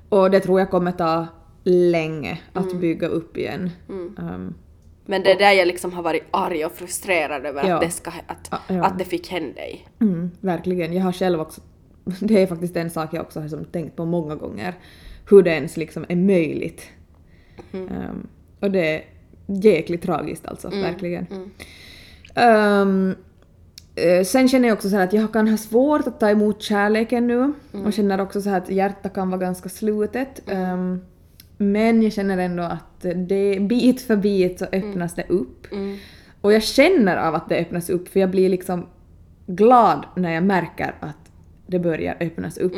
Speaker 2: Och det tror jag kommer ta länge att bygga upp igen. Um,
Speaker 3: Men det är där jag liksom har varit arg och frustrerad över
Speaker 2: Ja.
Speaker 3: att, det ska, att,
Speaker 2: Ja, ja.
Speaker 3: att det fick hända dig.
Speaker 2: Mm, verkligen. Jag har själv också, det är faktiskt en sak jag också har som tänkt på många gånger, hur det ens liksom är möjligt. Um, och det är jäkligt tragiskt alltså, verkligen. Um, eh, sen känner jag också så att jag kan ha svårt att ta emot kärleken nu och känner också så att hjärtat kan vara ganska slutet. Um, men jag känner ändå att det, bit för bit så öppnas det upp. Och jag känner av att det öppnas upp för jag blir liksom glad när jag märker att det börjar öppnas upp.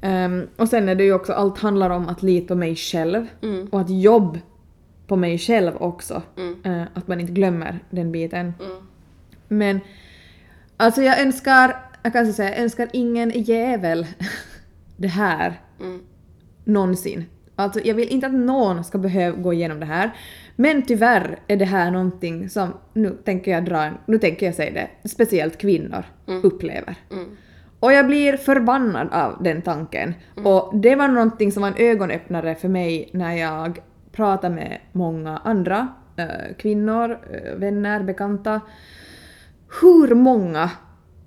Speaker 2: Ehm, och sen är det ju också, allt handlar om att lita på mig själv och att jobb på mig själv också. Eh, att man inte glömmer den biten. Men alltså jag önskar, jag kan säga, jag önskar ingen jävel det här någonsin. Alltså jag vill inte att någon ska behöva gå igenom det här. Men tyvärr är det här någonting som, nu tänker jag dra nu tänker jag säga det, speciellt kvinnor upplever. Och jag blir förbannad av den tanken. Och det var någonting som var en ögonöppnare för mig när jag pratade med många andra eh, kvinnor, eh, vänner, bekanta. Hur många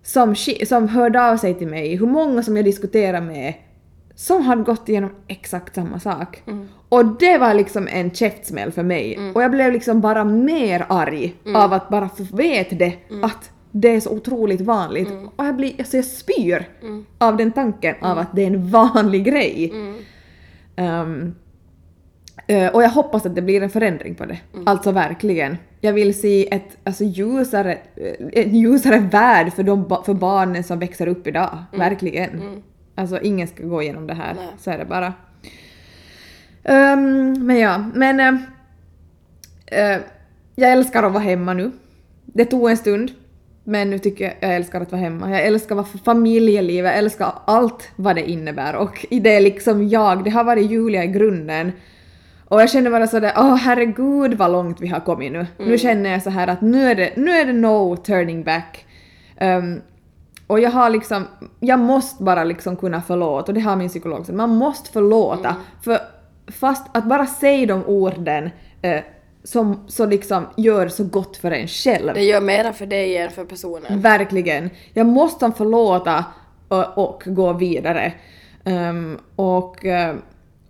Speaker 2: som, som hörde av sig till mig, hur många som jag diskuterade med som hade gått igenom exakt samma sak. Och det var liksom en käftsmäll för mig. Och jag blev liksom bara mer arg av att bara få veta det, att det är så otroligt vanligt. Och jag blir, alltså jag spyr av den tanken av att det är en vanlig grej. Eh, och jag hoppas att det blir en förändring på det. Alltså verkligen. Jag vill se ett alltså, ljusare, eh, en ljusare värld för, de, för barnen som växer upp idag. Verkligen. Alltså ingen ska gå igenom det här.
Speaker 3: Nej.
Speaker 2: Så är det bara. Ehm, men ja, men... eh, eh, jag älskar att vara hemma nu. Det tog en stund. Men nu tycker jag jag älskar att vara hemma. Jag älskar vad familjeliv, jag älskar allt vad det innebär. Och i det liksom jag, det har varit Julia i grunden. Och jag känner bara sådär, åh herregud vad långt vi har kommit nu. Nu känner jag så här att nu är det, nu är det no turning back. Ehm, och jag har liksom, jag måste bara liksom kunna förlåta, och det har min psykolog sagt, man måste förlåta. För fast att bara säga de orden eh, som så liksom gör så gott för en själv.
Speaker 3: Det gör mera för dig än för personen.
Speaker 2: Verkligen. Jag måste förlåta och, och gå vidare. Ehm, och, eh,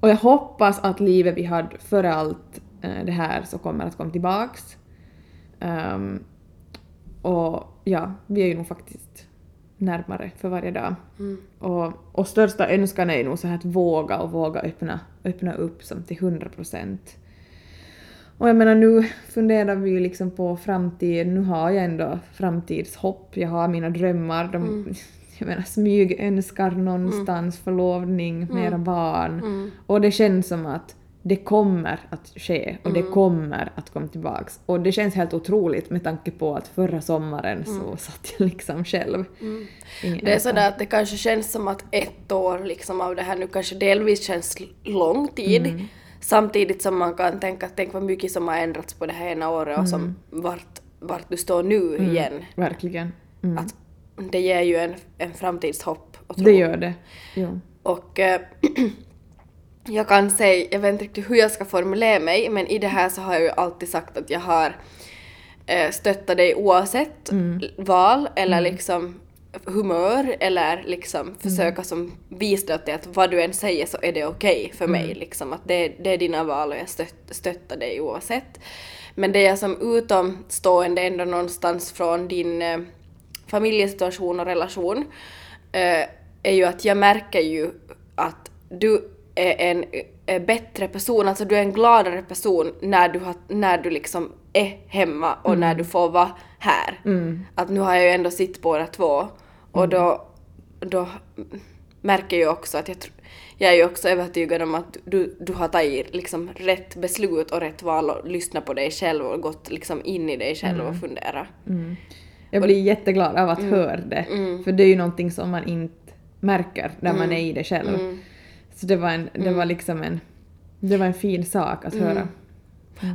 Speaker 2: och jag hoppas att livet vi hade före allt eh, det här så kommer att komma tillbaks. Ehm, och ja, vi är ju nog faktiskt närmare för varje dag. Och, och största önskan är ju nog så här att våga och våga öppna, öppna upp som till 100 procent. Och jag menar nu funderar vi ju liksom på framtid, nu har jag ändå framtidshopp, jag har mina drömmar, de, jag menar smygönskar någonstans, förlovning, mera barn. Och det känns som att det kommer att ske och det kommer att komma tillbaks. Och det känns helt otroligt med tanke på att förra sommaren så satt jag liksom själv. Ingen
Speaker 3: Det är sådär att det kanske känns som att ett år liksom av det här nu kanske delvis känns lång tid.
Speaker 2: Mm.
Speaker 3: Samtidigt som man kan tänka, tänk vad mycket som har ändrats på det här ena året och som vart, vart du står nu igen.
Speaker 2: Verkligen. Mm.
Speaker 3: Att det ger ju en, en framtidshopp och tro.
Speaker 2: Det gör det. Jo.
Speaker 3: Och eh, jag kan säga, jag vet inte riktigt hur jag ska formulera mig, men i det här så har jag ju alltid sagt att jag har eh, stöttat dig oavsett val eller liksom humör eller liksom försöka som visa dig att vad du än säger så är det okej för mig liksom att det, det är dina val och jag stött, stöttar dig oavsett. Men det är som utomstående ändå någonstans från din eh, familjesituation och relation eh, är ju att jag märker ju att du är en är bättre person, alltså du är en gladare person när du, har, när du liksom är hemma och när du får vara här. Att nu har jag ju ändå sitt båda två. Och då, då märker jag också att jag, jag är ju också övertygad om att du, du har tagit liksom rätt beslut och rätt val och lyssnat på dig själv och gått liksom in i dig själv och funderat.
Speaker 2: Jag blir jätteglad av att höra det. För det är ju någonting som man inte märker när man är i det själv. Så det var, en, det var liksom en, det var en fin sak att höra.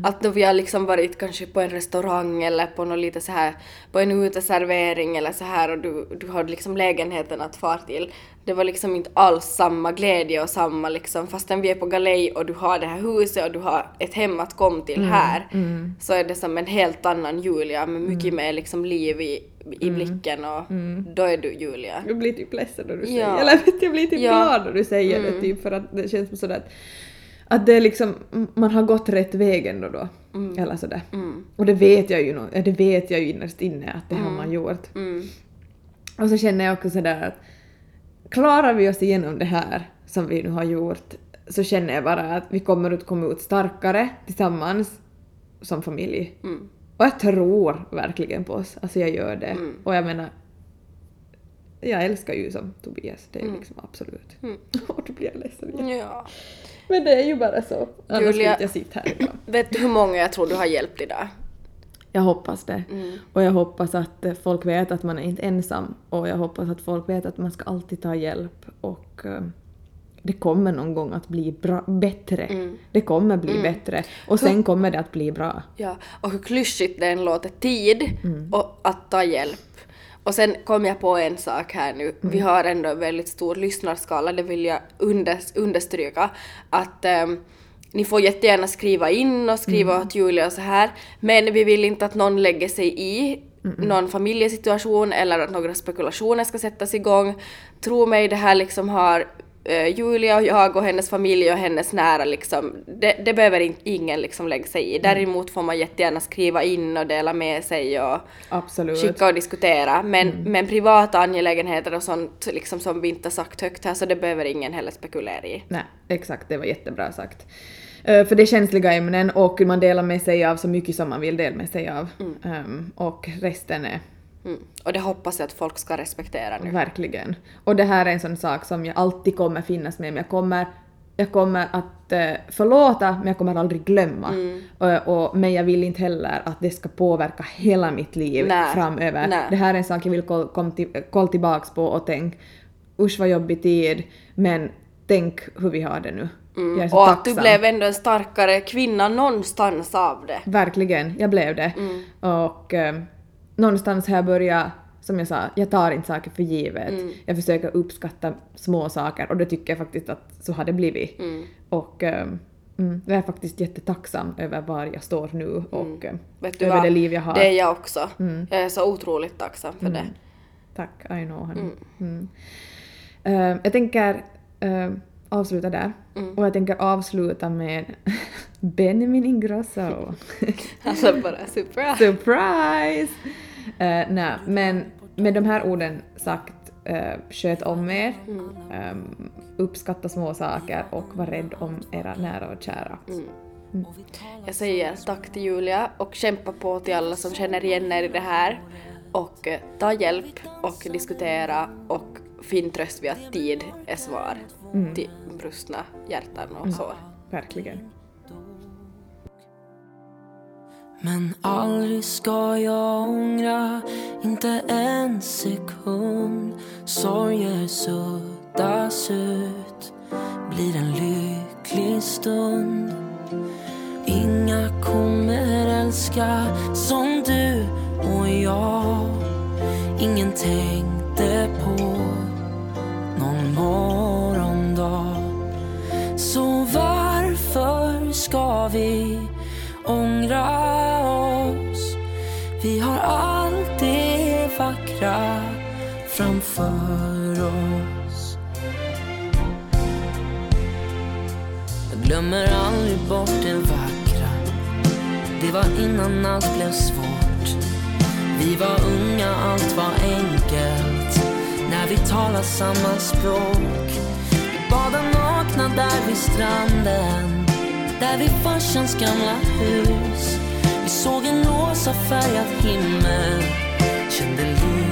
Speaker 3: Att då vi har liksom varit kanske på en restaurang eller på något lite så här på en uteservering eller så här och du, du har liksom lägenheten att fara till. Det var liksom inte alls samma glädje och samma liksom fastän vi är på galej och du har det här huset och du har ett hem att komma till här så är det som en helt annan Julia med mycket mer liksom liv i, i blicken och då är du Julia.
Speaker 2: Jag blir typ ledsen när du säger
Speaker 3: Ja.
Speaker 2: Eller jag blir typ
Speaker 3: Ja. Mm.
Speaker 2: glad när du säger det typ för att det känns som sådär att, att det är liksom, man har gått rätt väg ändå då.
Speaker 3: Mm.
Speaker 2: Eller sådär. Och det vet jag ju det vet jag ju innerst inne att det har man gjort.
Speaker 3: Mm.
Speaker 2: Och så känner jag också sådär att klarar vi oss igenom det här som vi nu har gjort så känner jag bara att vi kommer att komma ut starkare tillsammans som familj.
Speaker 3: Mm.
Speaker 2: Och jag tror verkligen på oss, alltså jag gör det.
Speaker 3: Mm.
Speaker 2: Och jag menar, jag älskar ju som Tobias, det är
Speaker 3: Mm.
Speaker 2: liksom absolut. Och då blir jag ledsen igen.
Speaker 3: Ja.
Speaker 2: Men det är ju bara så. Annars
Speaker 3: Julia-
Speaker 2: jag sitta här idag.
Speaker 3: Vet du hur många jag tror du har hjälpt idag?
Speaker 2: Jag hoppas det.
Speaker 3: Mm.
Speaker 2: Och jag hoppas att eh, folk vet att man är inte ensam. Och jag hoppas att folk vet att man ska alltid ta hjälp. Och eh, det kommer någon gång att bli bra, bättre.
Speaker 3: Mm.
Speaker 2: Det kommer bli bättre. Och sen kommer det att bli bra.
Speaker 3: Ja, och hur klyschigt det än låter, tid
Speaker 2: Mm.
Speaker 3: och att ta hjälp. Och sen kom jag på en sak här nu. Vi
Speaker 2: Mm.
Speaker 3: har ändå en väldigt stor lyssnarskala, det vill jag unders- understryka. Att ehm, ni får jättegärna skriva in och skriva
Speaker 2: Mm.
Speaker 3: åt Julia och så här. Men vi vill inte att någon lägger sig i någon familjesituation eller att några spekulationer ska sättas igång. Tro mig, det här liksom har Julia och jag och hennes familj och hennes nära liksom, det, det behöver in, ingen liksom lägga sig
Speaker 2: Mm.
Speaker 3: i. Däremot får man jättegärna skriva in och dela med sig och
Speaker 2: Absolut.
Speaker 3: skicka och diskutera. Men,
Speaker 2: Mm.
Speaker 3: men privata angelägenheter och sånt liksom som vi inte har sagt högt här så det behöver ingen heller spekulera i.
Speaker 2: Nej, exakt, det var jättebra sagt. Eh, för det är känsliga ämnen och man delar med sig av så mycket som man vill dela med sig av. Ehm, och resten är
Speaker 3: Mm. Och det hoppas jag att folk ska respektera nu.
Speaker 2: verkligen. Och det här är en sån sak som jag alltid kommer finnas med mig. Jag kommer, jag kommer att eh, förlåta men jag kommer aldrig glömma.
Speaker 3: Mm.
Speaker 2: Och, och, men jag vill inte heller att det ska påverka hela mitt liv
Speaker 3: Nej,
Speaker 2: framöver.
Speaker 3: nej.
Speaker 2: Det här är en sak jag vill kolla kom till, koll tillbaks på och tänk usch vad jobbig tid men tänk hur vi har det nu.
Speaker 3: Mm. Och att du
Speaker 2: tacksam.
Speaker 3: blev ändå en starkare kvinna någonstans av det.
Speaker 2: Verkligen, jag blev det.
Speaker 3: Mm.
Speaker 2: Och eh, någonstans har jag börjat, som jag sa, jag tar inte saker för givet.
Speaker 3: Mm.
Speaker 2: Jag försöker uppskatta små saker och det tycker jag faktiskt att så har det blivit.
Speaker 3: Mm.
Speaker 2: Och mm, jag är faktiskt jättetacksam över var jag står nu och
Speaker 3: Mm. Vet du
Speaker 2: över
Speaker 3: vad?
Speaker 2: det liv jag har.
Speaker 3: Det är jag också. Jag är så otroligt tacksam för det.
Speaker 2: Tack, I know honey. Mm. Eh, jag tänker eh, avsluta där.
Speaker 3: Mm.
Speaker 2: Och jag tänker avsluta med Benjamin Ingrosso.
Speaker 3: Alltså bara surprise.
Speaker 2: Surprise! Uh, nej, men med de här orden sagt
Speaker 7: uh, sköt om er, um, uppskatta små saker och var rädd om era nära och kära.
Speaker 3: Jag säger tack till Julia och kämpa på till alla som känner igen er i det här. Och eh, ta hjälp och diskutera och finn tröst vid att tid är svar till brustna hjärtan och sår.
Speaker 7: Verkligen.
Speaker 8: Men aldrig ska jag ångra, inte en sekund. Sorger suddas ut, blir en lycklig stund. Inga kommer älska som du och jag. Ingen tänkte på någon morgondag. Så varför ska vi ångra oss? Vi har allt det vackra framför oss. Jag glömmer aldrig bort det vackra. Det var innan allt blev svårt. Vi var unga, allt var enkelt. När vi talade samma språk. Vi badade nakna där vid stranden. Där vid farsans gamla hus. Vi såg en rosa färgad himmel. Kände liv